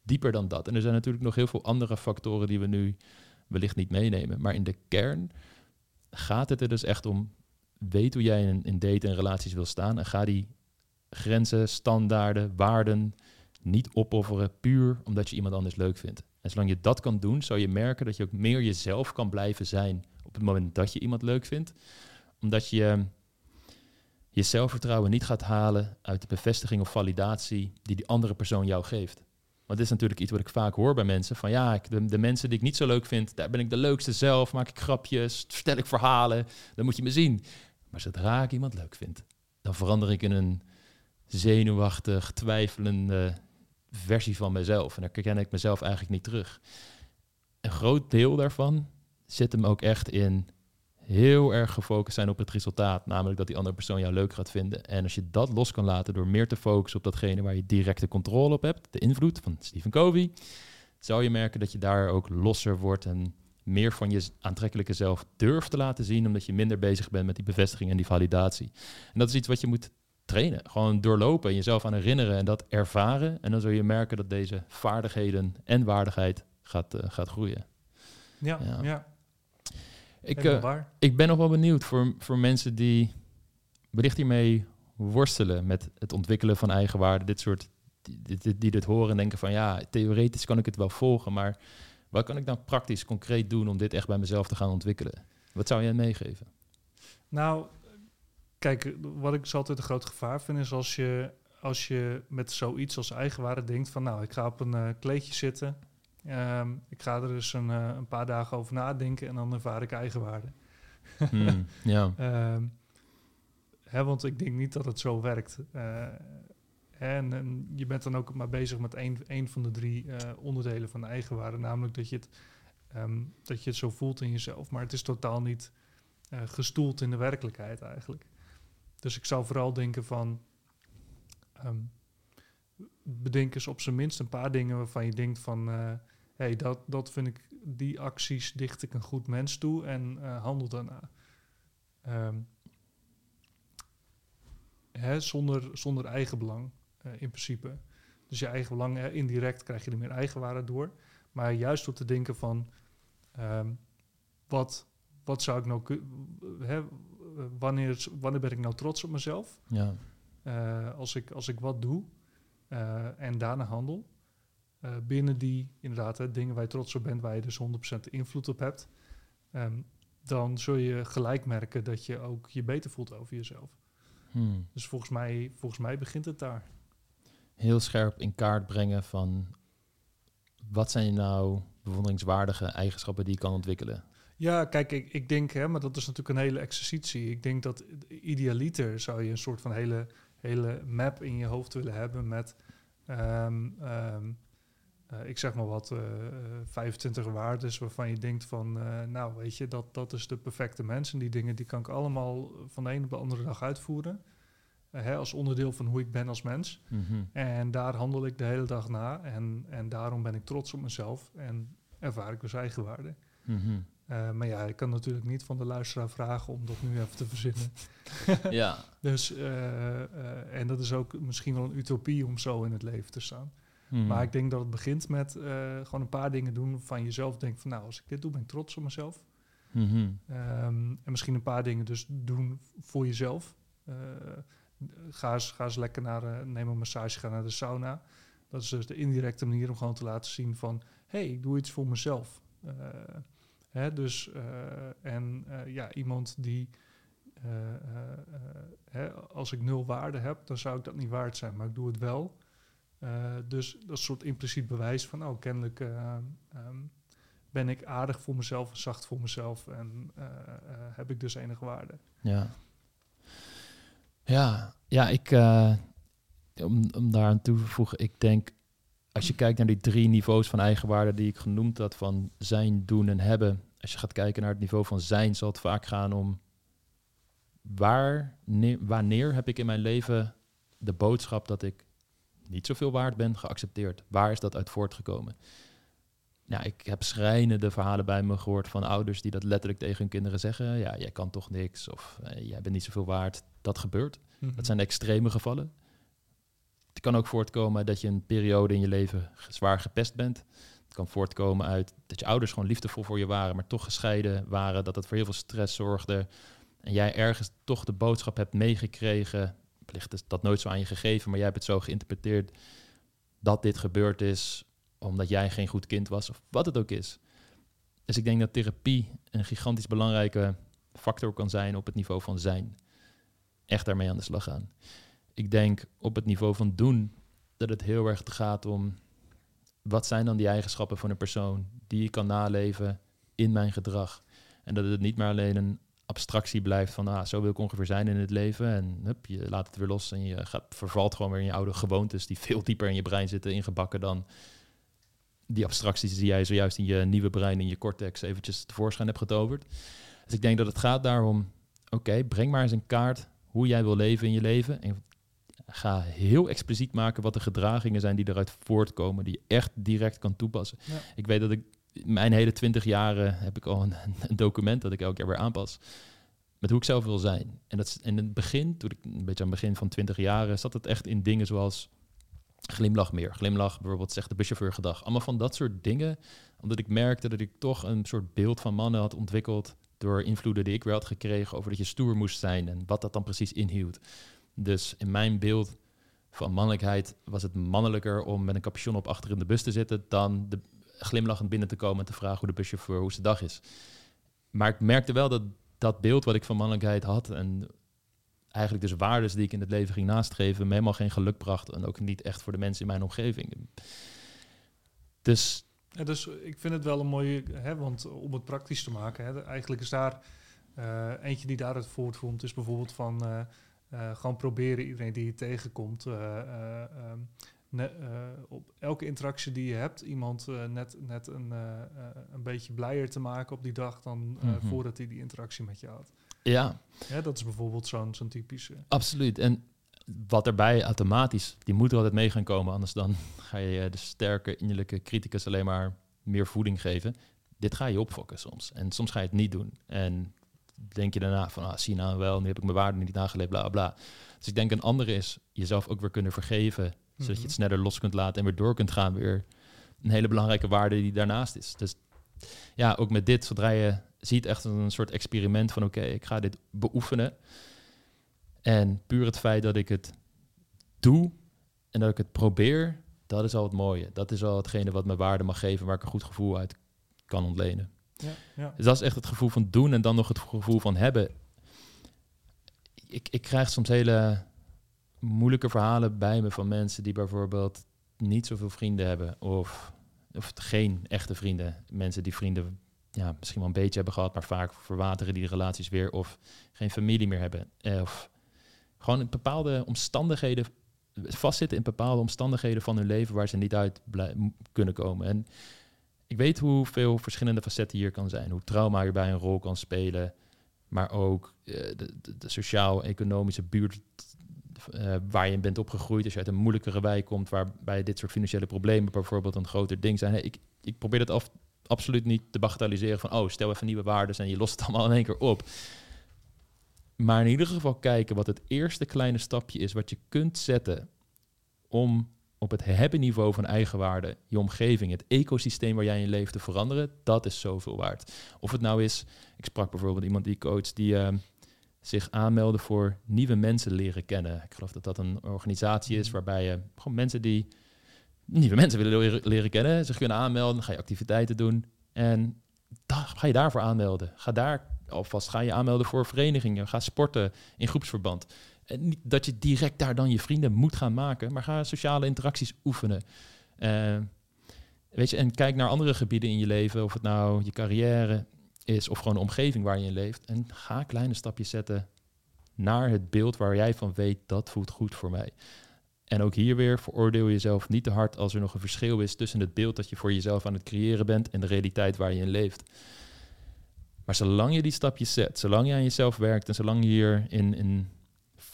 dieper dan dat. En er zijn natuurlijk nog heel veel andere factoren die we nu wellicht niet meenemen. Maar in de kern gaat het er dus echt om. Weet hoe jij in, in date en relaties wil staan. En ga die grenzen, standaarden, waarden niet opofferen puur omdat je iemand anders leuk vindt. En zolang je dat kan doen, zal je merken dat je ook meer jezelf kan blijven zijn op het moment dat je iemand leuk vindt. Omdat je je zelfvertrouwen niet gaat halen uit de bevestiging of validatie die die andere persoon jou geeft. Want dit is natuurlijk iets wat ik vaak hoor bij mensen. Van ja, de, de, mensen die ik niet zo leuk vind, daar ben ik de leukste zelf. Maak ik grapjes, vertel ik verhalen. Dan moet je me zien. Maar zodra ik iemand leuk vind, dan verander ik in een zenuwachtig, twijfelende versie van mezelf. En daar ken ik mezelf eigenlijk niet terug. Een groot deel daarvan zit hem ook echt in heel erg gefocust zijn op het resultaat. Namelijk dat die andere persoon jou leuk gaat vinden. En als je dat los kan laten door meer te focussen op datgene waar je directe controle op hebt, de invloed van Stephen Covey, zou je merken dat je daar ook losser wordt en meer van je aantrekkelijke zelf durft te laten zien, omdat je minder bezig bent met die bevestiging en die validatie. En dat is iets wat je moet trainen. Gewoon doorlopen en jezelf aan herinneren en dat ervaren. En dan zul je merken dat deze vaardigheden en waardigheid gaat, uh, gaat groeien. Ja, ja. Ik, uh, ik ben nog wel benieuwd voor, voor mensen die wellicht hiermee worstelen met het ontwikkelen van eigenwaarde. Dit soort, die, die, die dit horen en denken van ja, theoretisch kan ik het wel volgen, maar wat kan ik dan praktisch concreet doen om dit echt bij mezelf te gaan ontwikkelen? Wat zou jij meegeven? Nou, Kijk, wat ik dus altijd een groot gevaar vind, is als je, als je met zoiets als eigenwaarde denkt van nou, ik ga op een uh, kleedje zitten. Ehm, ik ga er dus een, uh, een, paar dagen over nadenken en dan ervaar ik eigenwaarde. Hmm, ja. um, hè, want ik denk niet dat het zo werkt. Uh, en, en, je bent dan ook maar bezig met één, één van de drie onderdelen van de eigenwaarde. Namelijk dat je, het, um, dat je het zo voelt in jezelf. Maar het is totaal niet gestoeld in de werkelijkheid eigenlijk. Dus ik zou vooral denken van... Um, bedenk eens op zijn minst een paar dingen waarvan je denkt van... Uh, hey, dat, dat vind ik, die acties dicht ik een goed mens toe en uh, handel daarna. Um, hè, zonder, zonder eigenbelang uh, in principe. Dus je eigen belang, indirect krijg je er meer eigenwaarde door. Maar juist door te denken van... Um, wat, wat zou ik nou... Eh, wanneer, wanneer ben ik nou trots op mezelf? Ja. Uh, als, ik, als ik wat doe uh, en daarna handel, uh, binnen die inderdaad hè, dingen waar je trots op bent, waar je dus 100% invloed op hebt, um, dan zul je gelijk merken dat je ook je beter voelt over jezelf. Hmm. Dus volgens mij, volgens mij begint het daar. Heel scherp in kaart brengen van wat zijn nou bewonderingswaardige eigenschappen die je kan ontwikkelen. Ja, kijk, ik, ik denk, hè, maar dat is natuurlijk een hele exercitie. Ik denk dat idealiter zou je een soort van hele, hele map in je hoofd willen hebben met, ehm, ehm, eh, ik zeg maar wat, uh, 25 waarden waarvan je denkt van, eh, nou weet je, dat, dat is de perfecte mens. En die dingen die kan ik allemaal van de een op de andere dag uitvoeren. Eh, hè, als onderdeel van hoe ik ben als mens. Mhm. En daar handel ik de hele dag na. En, en daarom ben ik trots op mezelf en ervaar ik dus eigenwaarde. Mhm. Uh, maar ja, ik kan natuurlijk niet van de luisteraar vragen om dat nu even te verzinnen. ja. Dus, uh, uh, en dat is ook misschien wel een utopie om zo in het leven te staan. Mhm. Maar ik denk dat het begint met gewoon een paar dingen doen van jezelf. Denk van, nou, als ik dit doe, ben ik trots op mezelf. Mhm. Um, en misschien een paar dingen dus doen voor jezelf. ga, eens, ga eens lekker naar, neem een massage, ga naar de sauna. Dat is dus de indirecte manier om gewoon te laten zien van... hé, hey, ik doe iets voor mezelf. Hè, dus, uh, en uh, ja, iemand die, uh, hè, als ik nul waarde heb, dan zou ik dat niet waard zijn, maar ik doe het wel. dus dat is een soort impliciet bewijs van, oh, kennelijk um, ben ik aardig voor mezelf zacht voor mezelf en heb ik dus enige waarde. Ja, ja, ja ik, om, om daar aan toe te voegen, ik denk als je kijkt naar die drie niveaus van eigenwaarde die ik genoemd had, van zijn, doen en hebben. Als je gaat kijken naar het niveau van zijn, zal het vaak gaan om waar, ne- wanneer heb ik in mijn leven de boodschap dat ik niet zoveel waard ben geaccepteerd? Waar is dat uit voortgekomen? Ja, ik heb schrijnende verhalen bij me gehoord van ouders die dat letterlijk tegen hun kinderen zeggen. Ja, jij kan toch niks of eh, jij bent niet zoveel waard. Dat gebeurt. Mhm. Dat zijn extreme gevallen. Het kan ook voortkomen dat je een periode in je leven zwaar gepest bent. Kan voortkomen uit dat je ouders gewoon liefdevol voor je waren, maar toch gescheiden waren. Dat dat voor heel veel stress zorgde. En jij ergens toch de boodschap hebt meegekregen. Wellicht is dat nooit zo aan je gegeven, maar jij hebt het zo geïnterpreteerd dat dit gebeurd is omdat jij geen goed kind was, of wat het ook is. Dus ik denk dat therapie een gigantisch belangrijke factor kan zijn op het niveau van zijn. Echt daarmee aan de slag gaan ik denk op het niveau van doen dat het heel erg gaat om wat zijn dan die eigenschappen van een persoon die ik kan naleven in mijn gedrag. En dat het niet maar alleen een abstractie blijft van ah, zo wil ik ongeveer zijn in het leven. En hup, je laat het weer los en je gaat, vervalt gewoon weer in je oude gewoontes die veel dieper in je brein zitten ingebakken dan die abstracties die jij zojuist in je nieuwe brein, in je cortex eventjes tevoorschijn hebt getoverd. Dus ik denk dat het gaat daarom, oké, breng maar eens een kaart hoe jij wil leven in je leven. En ga heel expliciet maken wat de gedragingen zijn die eruit voortkomen, die je echt direct kan toepassen. Ja. Ik weet dat ik mijn hele twintig jaren heb ik al een, een, document dat ik elke keer weer aanpas. Met hoe ik zelf wil zijn. En dat is in het begin, toen ik een beetje aan het begin van twintig jaren, zat het echt in dingen zoals glimlach meer. Glimlach, bijvoorbeeld zegt de buschauffeur gedag. Allemaal van dat soort dingen. Omdat ik merkte dat ik toch een soort beeld van mannen had ontwikkeld door invloeden die ik weer had gekregen over dat je stoer moest zijn en wat dat dan precies inhield. Dus in mijn beeld van mannelijkheid was het mannelijker om met een capuchon op achter in de bus te zitten dan de glimlachend binnen te komen en te vragen hoe de buschauffeur hoe zijn dag is. Maar ik merkte wel dat dat beeld wat ik van mannelijkheid had en eigenlijk dus waardes die ik in het leven ging nastreven, me helemaal geen geluk bracht en ook niet echt voor de mensen in mijn omgeving. Dus ja, dus ik vind het wel een mooie, hè, want om het praktisch te maken, hè, eigenlijk is daar uh, eentje die daaruit voortkomt, is bijvoorbeeld van uh, uh, gewoon proberen iedereen die je tegenkomt. Um, ne, op elke interactie die je hebt, iemand net, net een, een beetje blijer te maken op die dag dan mm -hmm. voordat hij die interactie met je had. Ja. ja dat is bijvoorbeeld zo'n zo'n typische. Absoluut. En wat erbij automatisch, die moet er altijd mee gaan komen. Anders dan ga je de sterke innerlijke criticus alleen maar meer voeding geven. Dit ga je opfokken soms. En soms ga je het niet doen. En denk je daarna van, ah, nou wel, nu heb ik mijn waarde niet nageleefd, bla bla. Dus ik denk een andere is jezelf ook weer kunnen vergeven, mm -hmm. zodat je het sneller los kunt laten en weer door kunt gaan. Weer een hele belangrijke waarde die daarnaast is. Dus ja, ook met dit, zodra je ziet echt een soort experiment van, oké, okay, ik ga dit beoefenen. En puur het feit dat ik het doe en dat ik het probeer, dat is al het mooie. Dat is al hetgene wat me waarde mag geven, waar ik een goed gevoel uit kan ontlenen. Ja, ja. Dus dat is echt het gevoel van doen en dan nog het gevoel van hebben. Ik, ik krijg soms hele moeilijke verhalen bij me van mensen die bijvoorbeeld niet zoveel vrienden hebben of, of geen echte vrienden. Mensen die vrienden ja, misschien wel een beetje hebben gehad, maar vaak verwateren die relaties weer of geen familie meer hebben. Eh, of gewoon in bepaalde omstandigheden vastzitten in bepaalde omstandigheden van hun leven waar ze niet uit kunnen komen. En ik weet hoeveel verschillende facetten hier kan zijn. Hoe trauma hierbij een rol kan spelen. Maar ook uh, de, sociaal-economische buurt uh, waar je in bent opgegroeid. Als je uit een moeilijkere wijk komt, waarbij dit soort financiële problemen bijvoorbeeld een groter ding zijn. Ik, ik probeer dat af, absoluut niet te bagatelliseren van, oh, stel even nieuwe waarden en je lost het allemaal in één keer op. Maar in ieder geval kijken wat het eerste kleine stapje is wat je kunt zetten om op het hebben niveau van eigenwaarde je omgeving, het ecosysteem waar jij in leeft te veranderen, dat is zoveel waard. Of het nou is, ik sprak bijvoorbeeld iemand die coach die uh, zich aanmeldde voor nieuwe mensen leren kennen. Ik geloof dat dat een organisatie is waarbij je gewoon mensen die nieuwe mensen willen leren, kennen, zich kunnen aanmelden, ga je activiteiten doen en dan ga je daarvoor aanmelden. Ga daar alvast ga je aanmelden voor verenigingen, ga sporten in groepsverband. En niet dat je direct daar dan je vrienden moet gaan maken, maar ga sociale interacties oefenen. Uh, weet je, en kijk naar andere gebieden in je leven, of het nou je carrière is of gewoon de omgeving waar je in leeft. En ga kleine stapjes zetten naar het beeld waar jij van weet dat voelt goed voor mij. En ook hier weer veroordeel jezelf niet te hard als er nog een verschil is tussen het beeld dat je voor jezelf aan het creëren bent en de realiteit waar je in leeft. Maar zolang je die stapjes zet, zolang je aan jezelf werkt en zolang je hier in, in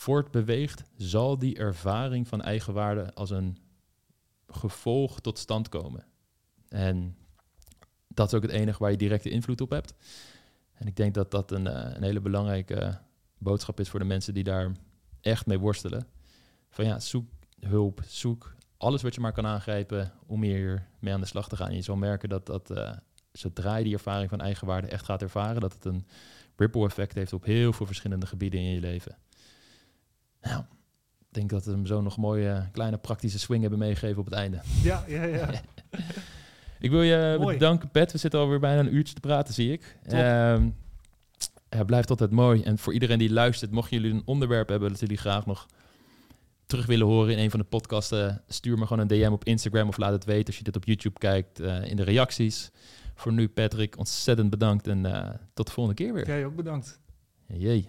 voortbeweegt, zal die ervaring van eigenwaarde als een gevolg tot stand komen. En dat is ook het enige waar je directe invloed op hebt. En ik denk dat dat een, eh, een hele belangrijke boodschap is voor de mensen die daar echt mee worstelen. Van ja, zoek hulp, zoek alles wat je maar kan aangrijpen om hier mee aan de slag te gaan. En je zal merken dat, dat uh, zodra je die ervaring van eigenwaarde echt gaat ervaren, dat het een ripple effect heeft op heel veel verschillende gebieden in je leven. Nou, ik denk dat we hem zo nog mooie kleine praktische swing hebben meegegeven op het einde. Ja, ja, ja. ik wil je bedanken, Pet. We zitten alweer bijna een uurtje te praten, zie ik. Um, ja, blijft altijd mooi. En voor iedereen die luistert, mochten jullie een onderwerp hebben dat jullie graag nog terug willen horen in een van de podcasten, stuur me gewoon een DM op Instagram of laat het weten als je dit op YouTube kijkt uh, in de reacties. Voor nu, Patrick, ontzettend bedankt en uh, tot de volgende keer weer. Jij ook bedankt. Jee.